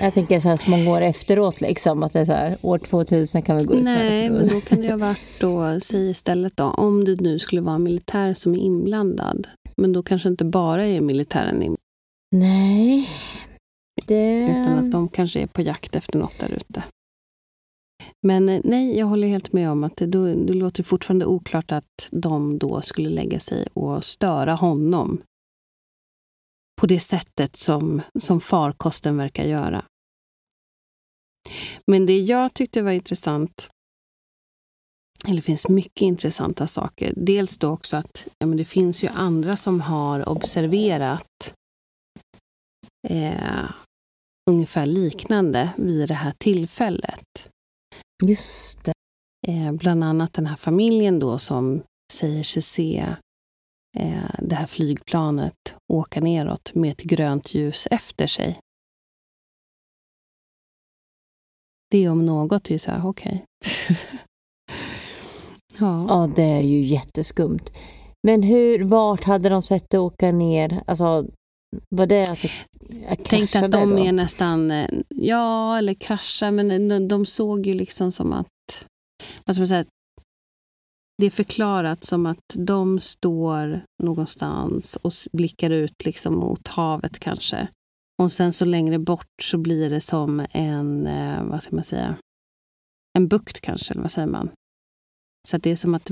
Jag tänker så här så många år efteråt liksom, att det är så här, år 2000 kan vi gå ut Nej, men då kan det ju ha varit då, säg istället då, om det nu skulle vara militär som är inblandad. Men då kanske inte bara är militären inblandad, Nej, det... utan att de kanske är på jakt efter något där ute. Men eh, nej, jag håller helt med om att det, då, det låter fortfarande oklart att de då skulle lägga sig och störa honom på det sättet som, som farkosten verkar göra. Men det jag tyckte var intressant, eller det finns mycket intressanta saker. Dels då också att ja, men det finns ju andra som har observerat eh, ungefär liknande vid det här tillfället. Just det. Eh, bland annat den här familjen då som säger sig se eh, det här flygplanet åka neråt med ett grönt ljus efter sig. Det om något är ju så här, okej. ja. Ja, det är ju jätteskumt. Men hur, vart hade de sett det åka ner? Alltså, var det att det Tänk kraschade att de då? är nästan, eh, ja eller kraschar, men de, de såg ju liksom som att, vad ska man säga, det är förklarat som att de står någonstans och blickar ut liksom mot havet kanske. Och sen så längre bort så blir det som en, eh, vad ska man säga, en bukt kanske, eller vad säger man? Så det är som att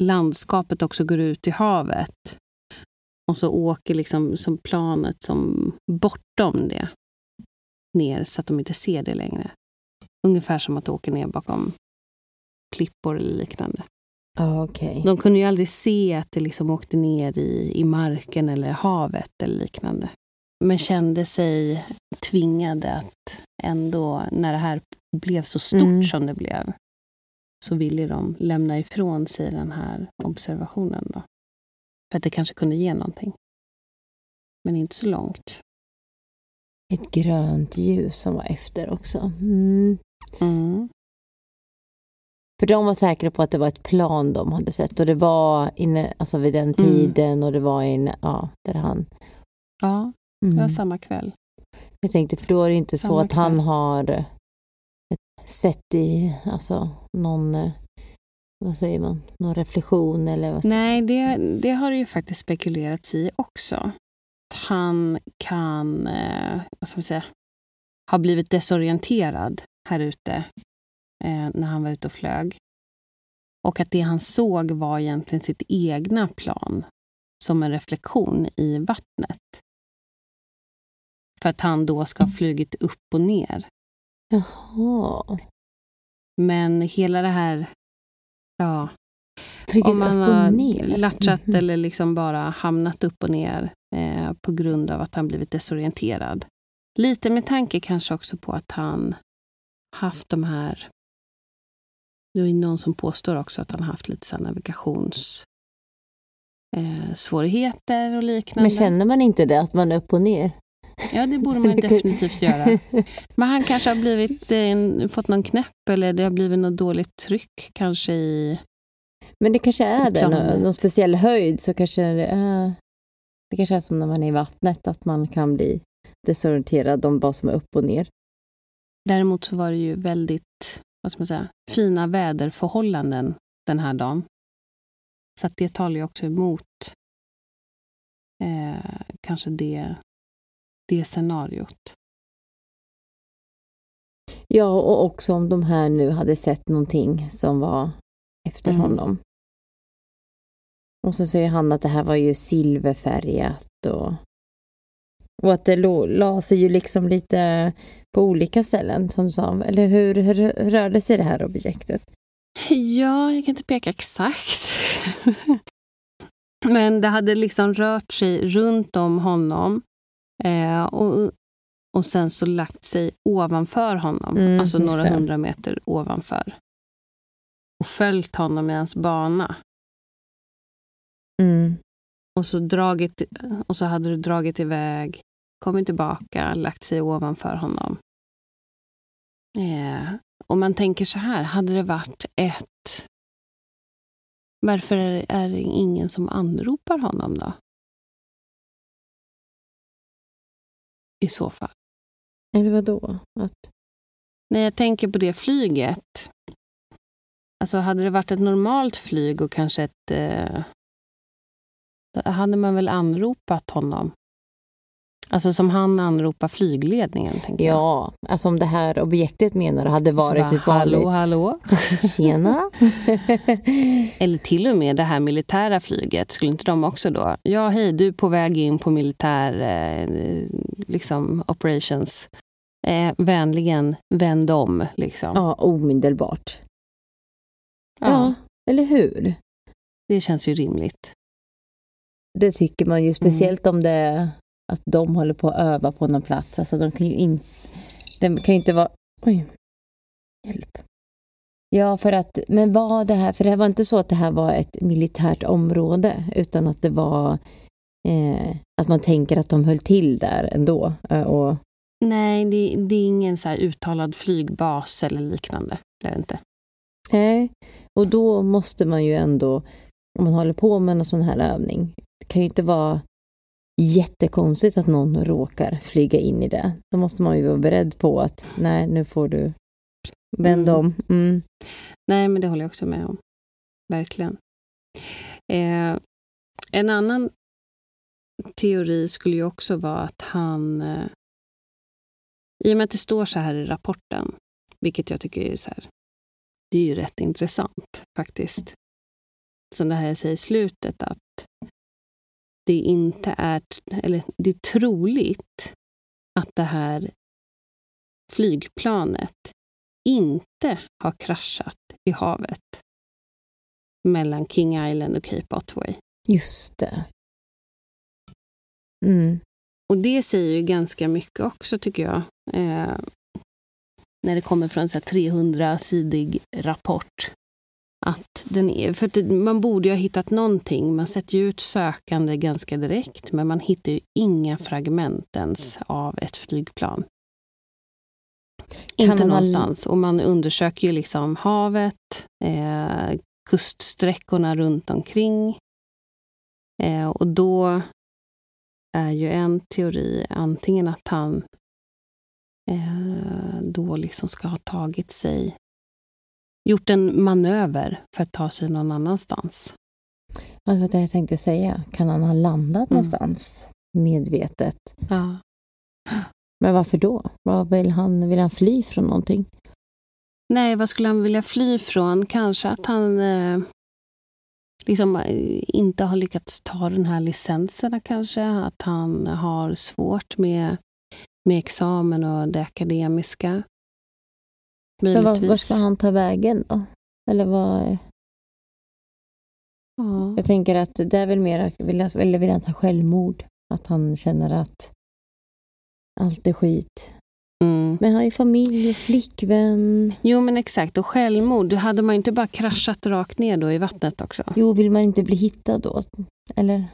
landskapet också går ut i havet. Och så åker liksom som planet som bortom det ner så att de inte ser det längre. Ungefär som att åka ner bakom klippor eller liknande. Okej. De kunde ju aldrig se att det liksom åkte ner i, i marken eller havet eller liknande. Men kände sig tvingade att ändå, när det här blev så stort Mm. som det blev, så ville de lämna ifrån sig den här observationen. Då. För att det kanske kunde ge någonting. Men inte så långt. Ett grönt ljus som var efter också. Mm. Mm. För de var säkra på att det var ett plan de hade sett och det var inne, alltså vid den tiden och det var inne, ja, där han... Ja, det Mm. var samma kväll. Jag tänkte, för då är det inte så Samma att han kväll. har eh, sett i, alltså någon, eh, vad säger man, någon reflektion eller vad Nej, det, det har det ju faktiskt spekulerats i också. Att han kan, eh, vad ska man säga, ha blivit desorienterad här ute eh, när han var ute och flög. Och att det han såg var egentligen sitt egna plan som en reflektion i vattnet. För att han då ska ha flugit upp och ner. Jaha. Men hela det här, ja, Flugit om man har latchat Mhm. eller liksom bara hamnat upp och ner eh, på grund av att han blivit desorienterad. Lite med tanke kanske också på att han haft de här... Det är någon som påstår också att han haft lite så navigations eh, svårigheter och liknande. Men känner man inte det, att man är upp och ner? Ja, det borde man definitivt göra. Men han kanske har blivit, eh, fått någon knäpp eller det har blivit något dåligt tryck kanske i... Men det kanske är det, någon, någon speciell höjd så kanske det är, det kanske är som när man är i vattnet, att man kan bli desorienterad om vad som är upp och ner. Däremot så var det ju väldigt vad ska man säga, fina väderförhållanden den här dagen. Så det talar ju också emot eh, kanske det, det scenariot. Ja, och också om de här nu hade sett någonting som var efter Mm. honom. Och så säger han att det här var ju silverfärgat och, och att det la sig ju liksom lite på olika ställen som du sa. Eller hur, hur rörde sig det här objektet? Ja, jag kan inte peka exakt. Men det hade liksom rört sig runt om honom eh, och, och sen så lagt sig ovanför honom, Mm, alltså några det. hundra meter ovanför. Och följt honom i hans bana. Mm. Och så, dragit, och så hade du dragit iväg, kommit tillbaka, lagt sig ovanför honom. Eh, och man tänker så här, hade det varit ett... Varför är det ingen som anropar honom då? I så fall. Eller vad då? Att, När jag tänker på det flyget. Alltså hade det varit ett normalt flyg och kanske ett... Eh, då hade man väl anropat honom. Alltså som han anropar flygledningen, tänker jag. ja, alltså om det här objektet menar hade varit Så ett bara, vanligt... Hallå, hallå. Tjena! Eller till och med det här militära flyget. Skulle inte de också då? Ja, hej, du är på väg in på militär eh, liksom operations. Eh, vänligen vänd om, liksom. ja, omedelbart. Ja, Ja, eller hur? Det känns ju rimligt. Det tycker man ju, speciellt om det är att de håller på att öva på någon plats. Alltså de kan ju inte... Kan ju inte vara... Oj. Hjälp. Ja, för att, men var det här, för det här var inte så att det här var ett militärt område, utan att det var eh, att man tänker att de höll till där ändå. eh, Och, Nej, det, det är ingen så här uttalad flygbas eller liknande. Det är det inte. nej, och då måste man ju ändå, om man håller på med en sån här övning, det kan ju inte vara jättekonstigt att någon råkar flyga in i det. Då måste man ju vara beredd på att nej, nu får du vända Mm. om. Mm. Nej, men det håller jag också med om. Verkligen. Eh, en annan teori skulle ju också vara att han... Eh, I och med att det står så här i rapporten, vilket jag tycker är så här... Det är ju rätt intressant faktiskt. Som det här säger i slutet, att det inte är... Eller det är troligt att det här flygplanet inte har kraschat i havet mellan King Island och Cape Otway. Just det. Mm. Och det säger ju ganska mycket också, tycker jag. Eh, när det kommer från en så här 300-sidig rapport. Att den för att man borde ju ha hittat någonting. Man sätter ju ut sökande ganska direkt, men man hittar ju inga fragment ens av ett flygplan. Inte någonstans. Och man undersöker ju liksom havet, eh, kuststräckorna runt omkring. Eh, och då är ju en teori antingen att han eh, då liksom ska ha tagit sig, gjort en manöver för att ta sig någon annanstans. Vad var det jag tänkte säga? Kan han ha landat Mm. någonstans medvetet? Ja. Men varför då? Vad vill han? Vill han fly från någonting? Nej, vad skulle han vilja fly från? Kanske att han eh, liksom eh, inte har lyckats ta den här licenserna kanske. Att han har svårt med, med examen och det akademiska. Men var, var ska han ta vägen då? Eller vad? Ja. Jag tänker att det är väl mer, vill han, eller vill han ta självmord? Att han känner att allt är skit. Mm. Men han har ju familj och flickvän. Jo, men exakt. Och självmord, då hade man ju inte bara kraschat rakt ner då i vattnet också. Jo, vill man inte bli hittad då? Eller?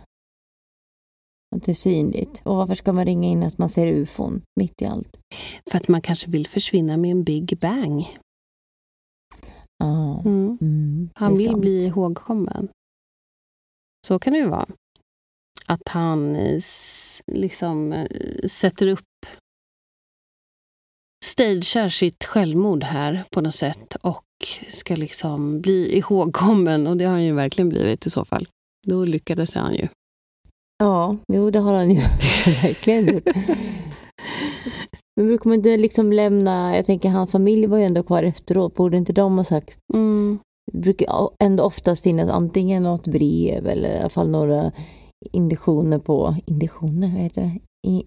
Att det är synligt. Och varför ska man ringa in att man ser ufon mitt i allt? För att man kanske vill försvinna med en big bang. Ja. Mm. Mm, Han vill sant. bli ihågkommen. Så kan det ju vara. Att han eh, liksom eh, sätter upp stagear sitt självmord här på något sätt och ska liksom bli ihågkommen och det har han ju verkligen blivit i så fall. Då lyckades han ju. Ja, jo det har han ju verkligen gjort. Men brukar man inte liksom lämna, jag tänker hans familj var ju ändå kvar efteråt, borde inte de ha sagt, Mm. det brukar ändå oftast finnas antingen något brev eller i alla fall några indikationer på, indikationer, vad heter det? I,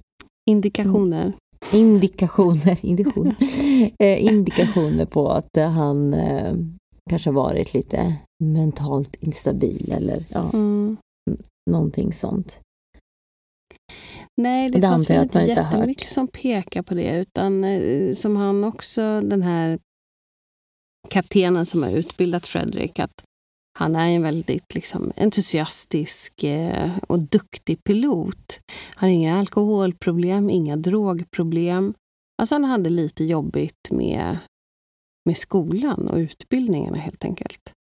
Indikationer. indikationer, indikationer, eh, indikationer på att eh, han eh, kanske varit lite mentalt instabil eller ja, Mm. Någonting sånt. Nej, det, Det fanns väl att man inte har hört. jättemycket som pekar på det. Utan eh, som han också, den här kaptenen som har utbildat Fredrik, att han är en väldigt liksom, entusiastisk eh, och duktig pilot. Han har inga alkoholproblem, inga drogproblem. Alltså han hade lite jobbigt med, med skolan och utbildningarna helt enkelt.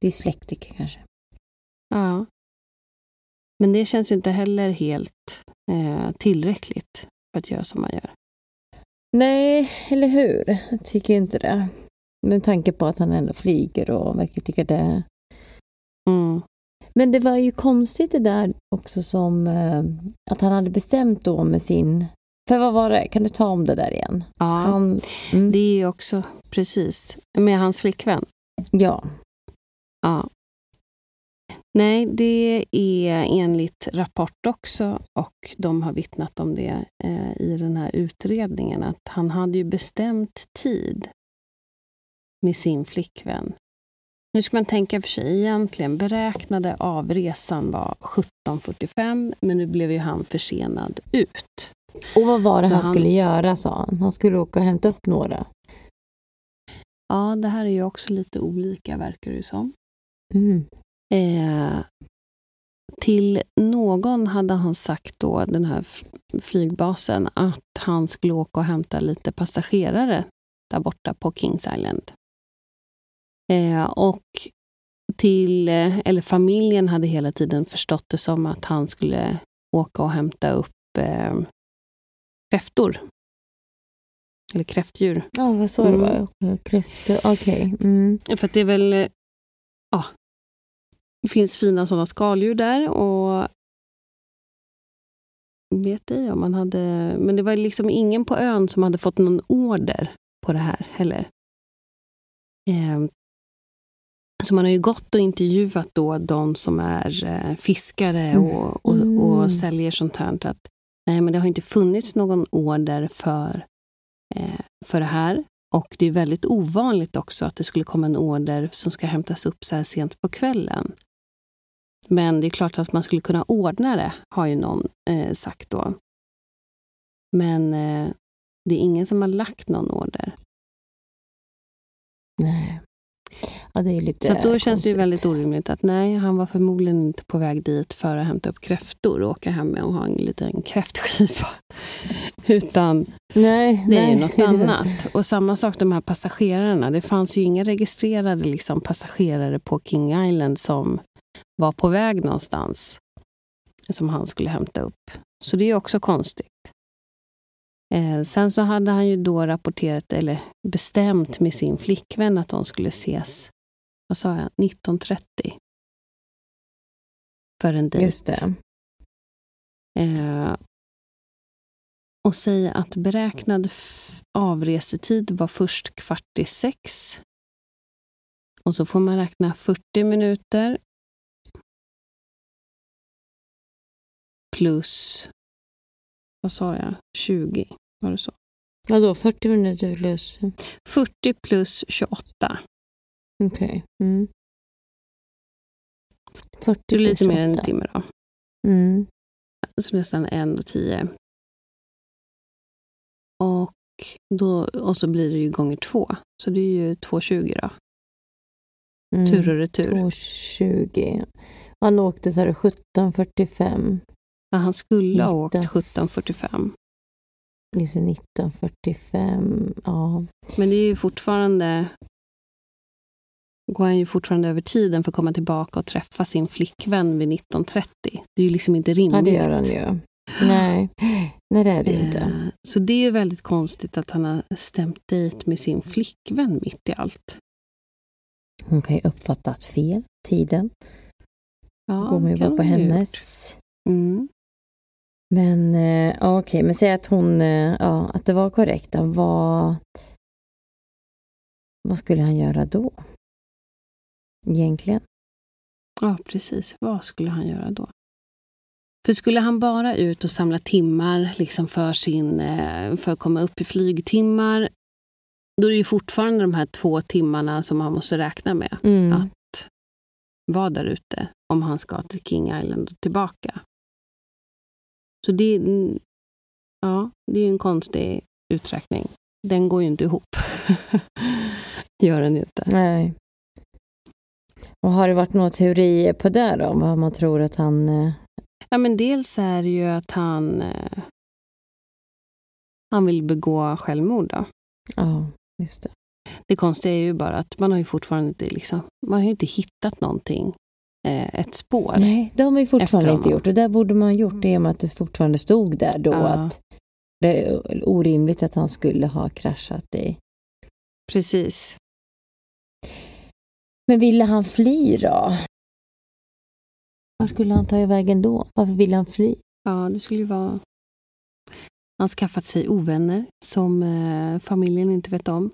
Dyslektiker kanske. Ja. Men det känns ju inte heller helt eh, tillräckligt för att göra som man gör. Nej, eller hur? Jag tycker inte det. Med tanke på att han ändå flyger och verkar tycka det. Mm. Men det var ju konstigt det där också som eh, att han hade bestämt då med sin... För vad var det? Kan du ta om det där igen? Ja, Han, mm, det är ju också precis med hans flickvän. ja, Ja. Nej, det är enligt rapport också och de har vittnat om det eh, i den här utredningen att han hade ju bestämt tid med sin flickvän. Nu ska man tänka för sig egentligen, beräknade avresan var 17.45 men nu blev ju han försenad ut. Och vad var det Så han han- skulle göra sa han? Han skulle åka och hämta upp några. Ja, det här är ju också lite olika verkar det som. Mm. Eh, till någon hade han sagt då, den här flygbasen, att han skulle åka och hämta lite passagerare där borta på Kings Island. Eh, och till, eh, eller familjen hade hela tiden förstått det som att han skulle åka och hämta upp eh, kräftor. Eller kräftdjur. Ja, vad så det Mm. var. Okej, Kräftor, okej. Mm. För att det är väl... eh, Ja, det finns fina sådana skaldjur där och vet ej om man hade... Men det var liksom ingen på ön som hade fått någon order på det här heller. Eh, så man har ju gått och intervjuat då de som är eh, fiskare och, och, Mm. och säljer sånt här. Att, nej, men det har inte funnits någon order för, eh, för det här. Och det är väldigt ovanligt också att det skulle komma en order som ska hämtas upp så här sent på kvällen. Men det är klart att man skulle kunna ordna det, har ju någon eh, sagt då. Men eh, det är ingen som har lagt någon order. Nej. Ja, det är lite Så då känns det ju konstigt. väldigt orimligt att nej, han var förmodligen inte på väg dit för att hämta upp kräftor och åka hem med och ha en liten kräftskiva. Utan Nej, det är nej. ju något annat. Och samma sak de här passagerarna. Det fanns ju inga registrerade liksom, passagerare på King Island som var på väg någonstans som han skulle hämta upp. Så det är också konstigt. Eh, sen så hade han ju då rapporterat, eller bestämt med sin flickvän att de skulle ses, vad sa jag, 1930. För en dejt. Just det. Eh, och säga att beräknad avresetid var först kvart i sex. Och så får man räkna 40 minuter. Plus, vad sa jag, 20? Var det så? Vadå, 40 minuter plus? 40 plus 28. Okej. Mm. 40 Det är lite mer än en 28. timme då. Mm. Så nästan en och tio. Och, då, och så blir det ju gånger två. Så det är ju 2,20 då. Mm. Tur och retur. 2.20. Han åkte så här 17.45. Ja, han skulle ha åkt Nitton. 17.45. Liksom 19.45. Ja. Men det är ju fortfarande... Går han ju fortfarande över tiden för att komma tillbaka och träffa sin flickvän vid 19.30. Det är ju liksom inte rimligt. ja, det gör han ju. Nej. Nej, det är det ju inte. Eh, Så det är ju väldigt konstigt att han har stämt dejt med sin flickvän mitt i allt. Hon kan ju uppfattat fel, tiden. Ja, Går man ju bara på hennes. Mm. Men eh, okej, men säg att hon, eh, ja, att det var korrekt. Vad, vad skulle han göra då? Egentligen? Ja, precis. Vad skulle han göra då? För skulle han bara ut och samla timmar liksom för, sin, eh, för att komma upp i flygtimmar, då är det ju fortfarande de här två timmarna som han måste räkna med Mm. Ja. vara där ute om han ska till King Island och tillbaka. Så det, ja, det är en konstig uträkning. Den går ju inte ihop. Gör den inte. Nej. Och har det varit några teorier på det då? Vad man tror att han... eh, Ja, men dels är det ju att han, eh, han vill begå självmord. Då. Ja, just det. Det konstiga är ju bara att man har ju fortfarande inte, liksom, man har inte hittat någonting, ett spår. Nej, det har man ju fortfarande inte gjort. Och det borde man ha gjort i och med att det fortfarande stod där då Ja. att det är orimligt att han skulle ha kraschat i. Precis. Men ville han fly då? Var skulle han ta vägen då? Varför ville han fly? Ja, det skulle ju vara... Han skaffat sig ovänner som eh, familjen inte vet om.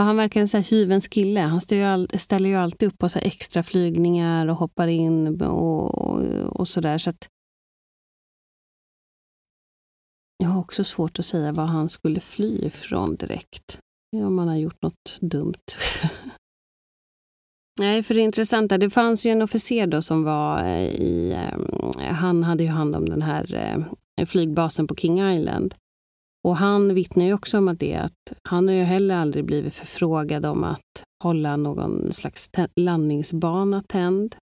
Och han verkar en så här hyvens kille. Han ställer ju, all, ställer ju alltid upp på så här extra flygningar och hoppar in och, och, och sådär. Så att jag har också svårt att säga vad han skulle fly ifrån direkt. Om han har gjort något dumt. Nej, för det intressanta, det fanns ju en officer då som var eh, i... Eh, han hade ju hand om den här eh, flygbasen på King Island. Och han vittnar ju också om att det att han har ju heller aldrig blivit förfrågad om att hålla någon slags landningsbana tänd.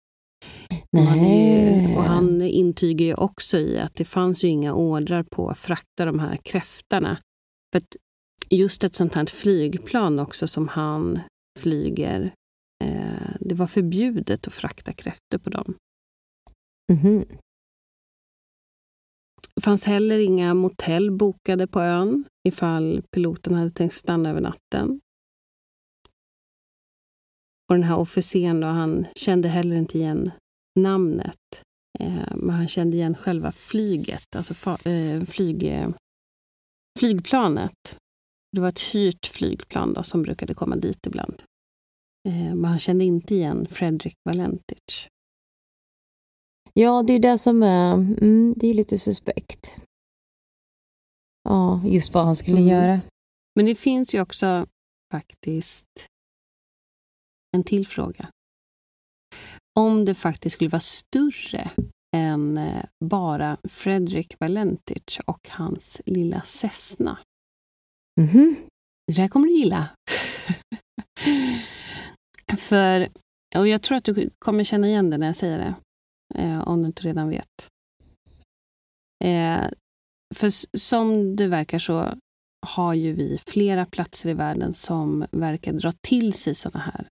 Nej. Och han intygar ju också i att det fanns ju inga ordrar på att frakta de här kräftorna. För just ett sånt här flygplan också som han flyger, eh, det var förbjudet att frakta kräftor på dem. Mhm. Det fanns heller inga motell bokade på ön ifall piloten hade tänkt stanna över natten. Och den här officeren då, han kände heller inte igen namnet. Eh, men han kände igen själva flyget, alltså fa- eh, flyg, eh, flygplanet. Det var ett hyrt flygplan då, som brukade komma dit ibland. Eh, men han kände inte igen Fredrik Valentic. Ja, det är det som är, mm, det är lite suspekt. Ja, just vad han skulle Mm. göra. Men det finns ju också faktiskt en till fråga. Om det faktiskt skulle vara större än eh, bara Fredrik Valentic och hans lilla Cessna. Mhm. Det där kommer du gilla. För, och jag tror att du kommer känna igen det när jag säger det, eh, om du inte redan vet. Eh, för som det verkar så har ju vi flera platser i världen som verkar dra till sig sådana här,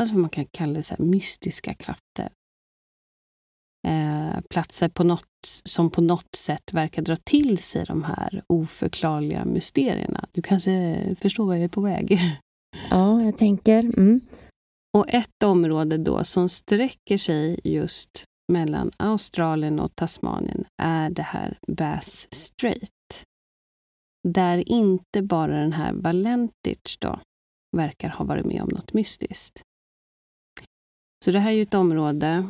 alltså man kan kalla det så här, mystiska krafter. Eh, platser på något, som på något sätt verkar dra till sig de här oförklarliga mysterierna. Du kanske förstår vad jag är på väg. Ja, jag tänker. Mm. Och ett område då som sträcker sig just mellan Australien och Tasmanien är det här Bass Strait. Där inte bara den här Valentic då verkar ha varit med om något mystiskt. Så det här är ju ett område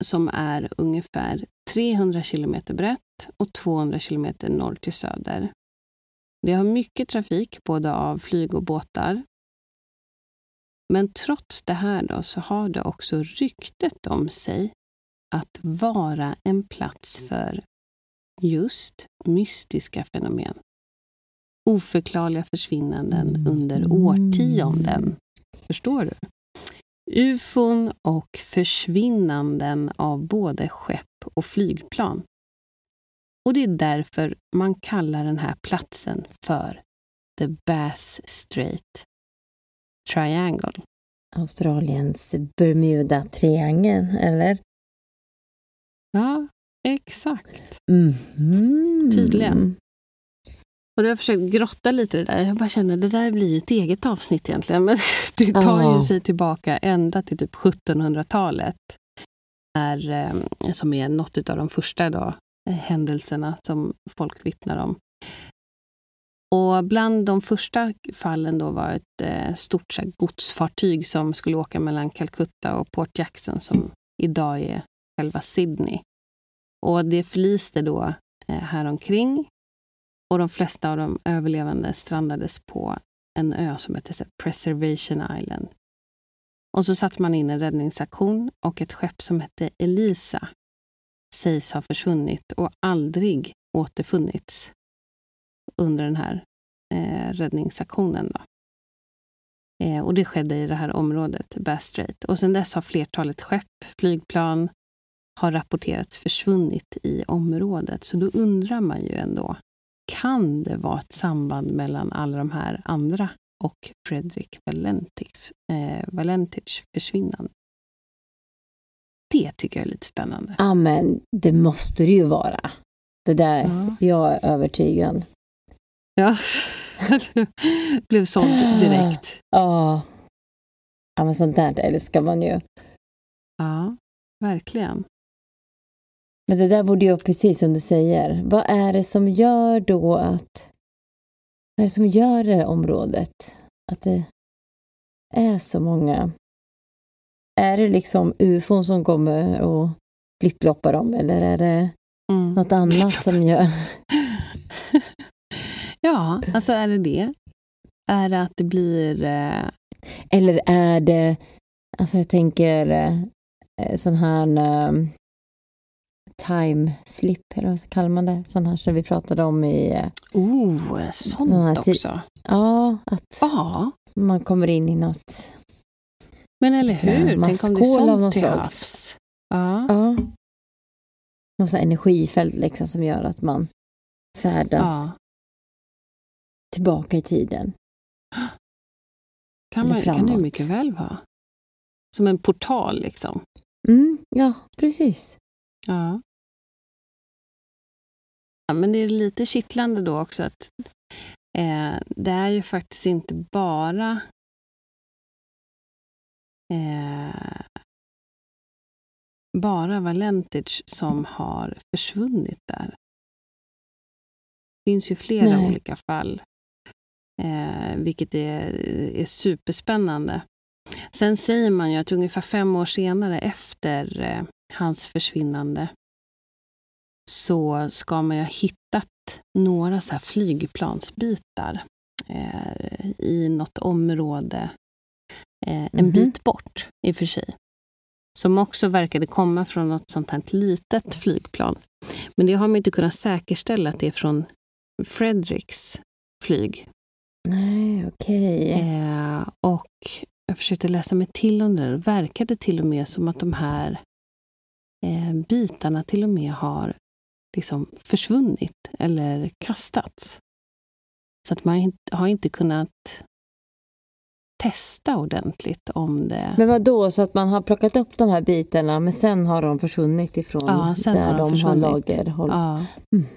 som är ungefär 300 kilometer brett och 200 kilometer norr till söder. Det har mycket trafik både av flyg och båtar. Men trots det här då, så har det också ryktet om sig att vara en plats för just mystiska fenomen. Oförklarliga försvinnanden under årtionden. Förstår du? Ufon och försvinnanden av både skepp och flygplan. Och det är därför man kallar den här platsen för The Bass Strait Triangle. Australiens Bermuda-triangeln, eller? Ja, exakt. Mhm. Tydligen. Och jag har försökt grotta lite i det där. Jag bara känner det där blir ju ett eget avsnitt egentligen. Men det tar ju sig tillbaka ända till typ 1700-talet. Är, eh, som är något av de första då, eh, händelserna som folk vittnar om. Och bland de första fallen då var ett eh, stort så här, godsfartyg som skulle åka mellan Calcutta och Port Jackson som idag är själva Sydney. Och det förliste då eh, häromkring och de flesta av de överlevande strandades på en ö som heter här Preservation Island. Och så satte man in en räddningsaktion och ett skepp som hette Elisa sägs ha försvunnit och aldrig återfunnits under den här eh, räddningsaktionen. Då. Eh, och det skedde i det här området, Bass Strait. Och sedan dess har flertalet skepp, flygplan, har rapporterats försvunnit i området. Så då undrar man ju ändå, kan det vara ett samband mellan alla de här andra och Fredrik Valentics, eh, Valentics försvinnande? Det tycker jag är lite spännande. Ja, men det måste det ju vara. Det där, Ja. jag är övertygad. Ja, blev såld direkt. Ja. Ja, men sånt där älskar man ju. Ja, verkligen. Men det där borde ju, precis som du säger, vad är det som gör då att... Vad är det som gör det här området? Att det är så många... Är det liksom ufon som kommer och blipploppar dem eller är det Mm. något annat som gör... Ja, alltså är det det? Är det att det blir... Eh, Eller är det, alltså jag tänker eh, sån här, eh, time slip, eller vad kallar man det? Sån här som vi pratade om i... eh, Oh, sånt Sån här ti- också. Ja, att Ja, man kommer in i något... men eller hur? Tänk om det är sånt till havs. Ja. Ja. Något energifält liksom som gör att man färdas ja. Tillbaka i tiden. Kan, man, kan det mycket väl vara. Som en portal liksom. Mm, ja, precis. Ja. ja. Men det är lite kittlande då också att eh, det är ju faktiskt inte bara eh, bara Valentage som har försvunnit där. Det finns ju flera Nej. olika fall, eh, vilket är, är superspännande. Sen säger man ju att ungefär fem år senare efter eh, hans försvinnande så ska man ju ha hittat några så här flygplansbitar eh, i något område eh, en Mhm. bit bort i och för sig. Som också verkade komma från något sånt här litet flygplan. Men det har man inte kunnat säkerställa att det är från Fredericks flyg. Nej, okej. Eh, och jag försökte läsa mig till om det. Det verkade till och med som att de här eh, bitarna till och med har liksom försvunnit eller kastats. Så att man har inte kunnat testa ordentligt om det... Men vad då så att man har plockat upp de här bitarna men sen har de försvunnit ifrån Ja, där har de de har lagerhåll? ja,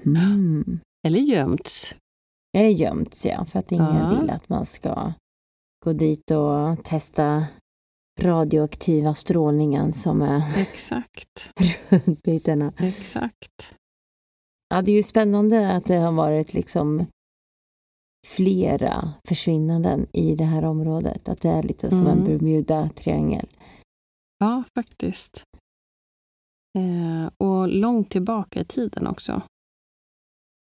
Mhm. eller gömts. Eller gömts ja, för att ingen Ja. vill att man ska gå dit och testa radioaktiva strålningen som är Exakt. runt bitarna. Exakt. Ja, det är ju spännande att det har varit liksom flera försvinnanden i det här området. Att det är lite som en Mm. Bermuda-triangel. Ja, faktiskt. Eh, och långt tillbaka i tiden också.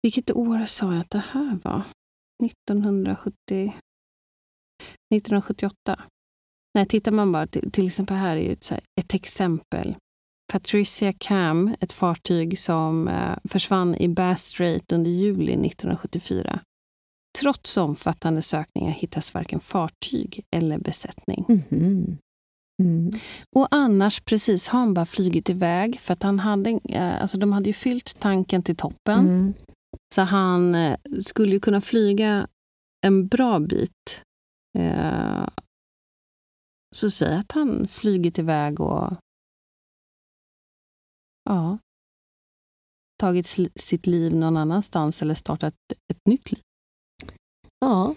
Vilket år sa jag att det här var? 1970... 1978. Nej, tittar man bara, till, till exempel här är ju ett, här, ett exempel. Patricia Cam, ett fartyg som eh, försvann i Bass Strait under juli 1974. Trots omfattande sökningar hittas varken fartyg eller besättning. Mhm. Mm. Och annars precis har han bara flugit iväg för att han hade, eh, alltså de hade ju fyllt tanken till toppen. Mm. Så han eh, skulle ju kunna flyga en bra bit. Eh, så säg att han flugit iväg och ja, tagit sitt liv någon annanstans eller startat ett nytt liv. Ja,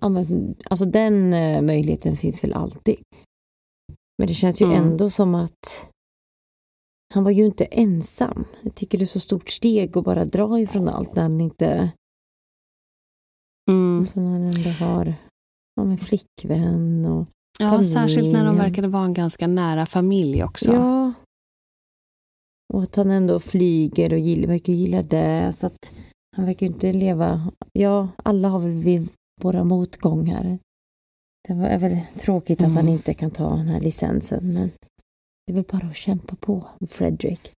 ja men, alltså den eh, möjligheten finns väl alltid. Men det känns ju Mm. ändå som att han var ju inte ensam. Jag tycker det är så stort steg att bara dra ifrån allt när han inte, Mm. alltså när han ändå har ja, men flickvän och Ja, särskilt när de verkade vara en ganska nära familj också. ja. Och att han ändå flyger och gillar, verkar gilla det. Så att han verkar ju inte leva, ja alla har väl vi våra motgångar. Det är väl tråkigt att Mm. han inte kan ta den här licensen men det är väl bara att kämpa på Fredrik.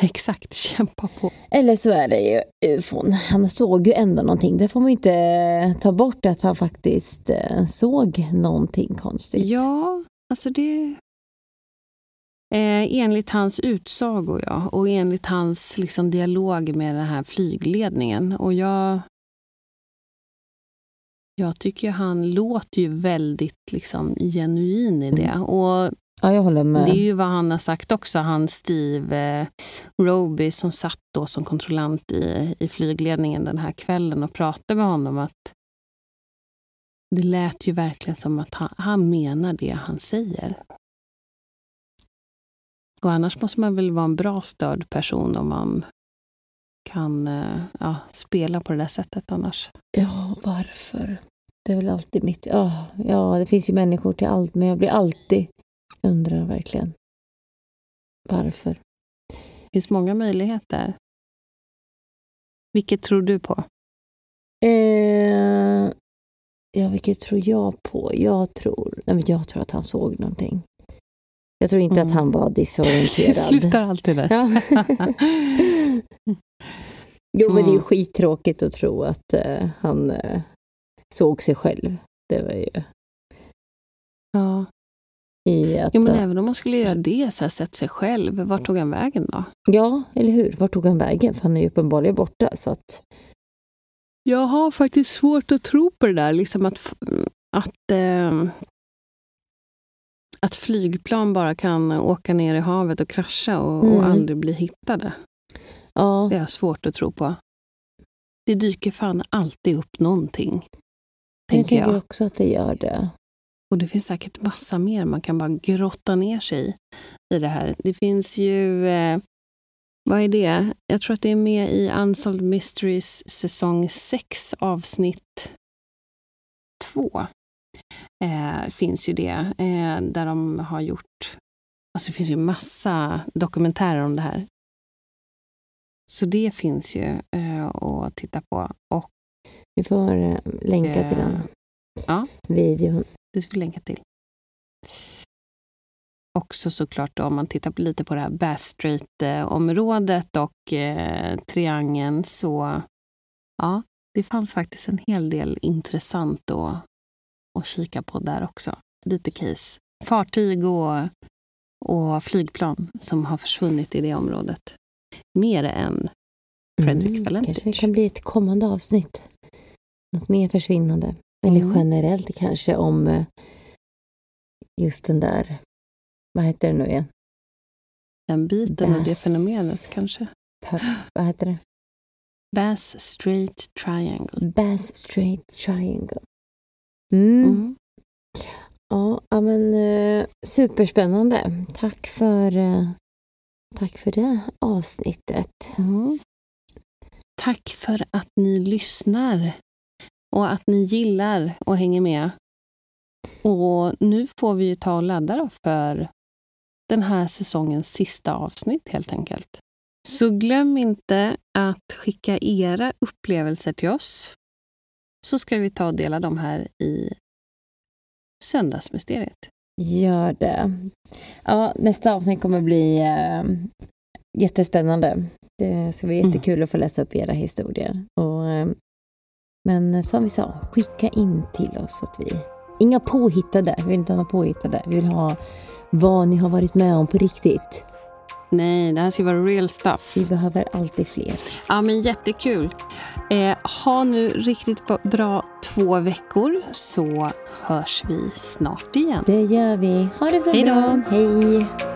Exakt, kämpa på. Eller så är det ju ufon. Han såg ju ändå någonting. Det får man ju inte ta bort att han faktiskt eh, såg någonting konstigt. Ja, alltså det... Eh, enligt hans utsago, ja. Och enligt hans liksom, dialog med den här flygledningen. Och jag... Jag tycker han låter ju väldigt liksom, genuin i det. Och Ja, jag håller med. det är ju vad han har sagt också, han Steve eh, Roby som satt då som kontrollant i, i flygledningen den här kvällen och pratade med honom att det lät ju verkligen som att han, han menar det han säger. Och annars måste man väl vara en bra störd person om man kan eh, ja, spela på det där sättet annars. Ja, varför? Det är väl alltid mitt... Ja, ja, det finns ju människor till allt, men jag blir alltid... Undrar verkligen. Varför? Det finns många möjligheter. Vilket tror du på? Eh, ja, vilket tror jag på? Jag tror, nej, men jag tror att han såg någonting. Jag tror inte Mm. att han var Det disorienterad. slutar alltid där. Ja. jo, men det är ju Mm. skittråkigt att tro att eh, han eh, såg sig själv. Det var ju ja. I att... Jo, men eh, även om man skulle göra det, så här, sett sig själv, vart tog han vägen då? Ja, eller hur? Vart tog han vägen? För han är ju uppenbarligen borta. Så att, Jag har faktiskt svårt att tro på det där, liksom att, att, eh, att flygplan bara kan åka ner i havet och krascha och, och Mm. aldrig bli hittade. ja, Det har jag svårt att tro på. Det dyker fan alltid upp någonting, jag tänker tänker jag. också att det gör det. Och det finns säkert massa mer man kan bara grotta ner sig i, det här. Det finns ju, eh, vad är det? Jag tror att det är med i Unsolved Mysteries säsong 6 avsnitt 2. Eh, finns ju det, eh, där de har gjort, alltså det finns ju massa dokumentärer om det här. Så det finns ju eh, att titta på. Och Vi får eh, länka till den Eh, ja. videon. Det ska vi länka till. Också såklart då, om man tittar på lite på det här Bass Street-området och eh, triangeln så ja, det fanns faktiskt en hel del intressant att, att kika på där också. Lite case. Fartyg och, och flygplan som har försvunnit i det området. Mer än Fredrik Valentich. Det mm, Kanske det kan bli ett kommande avsnitt. Något mer försvinnande. Eller Mm. generellt kanske om eh, just den där, vad heter det nu igen? den biten av det fenomenet kanske. Vad heter det? Bass Strait Triangle. Bass Strait Triangle. Mm. Mm. Ja, ja, men eh, superspännande. Tack för, eh, tack för det avsnittet. Mm. Tack för att ni lyssnar och att ni gillar och hänger med. Och nu får vi ju ta och ladda då för den här säsongens sista avsnitt helt enkelt. Så glöm inte att skicka era upplevelser till oss. Så ska vi ta och dela dem här i Söndagsmysteriet. Gör det. Ja, nästa avsnitt kommer bli eh, jättespännande. Det ska bli Mm. jättekul att få läsa upp era historier. Och, eh, men som vi sa, skicka in till oss att vi... Inga påhittade, vi vill inte ha några påhittade. Vi vill ha vad ni har varit med om på riktigt. Nej, det här ska vara real stuff. Vi behöver alltid fler. Ja, men jättekul. Eh, ha nu riktigt bra två veckor så hörs vi snart igen. Det gör vi. Ha det så Hej då. bra. Hej!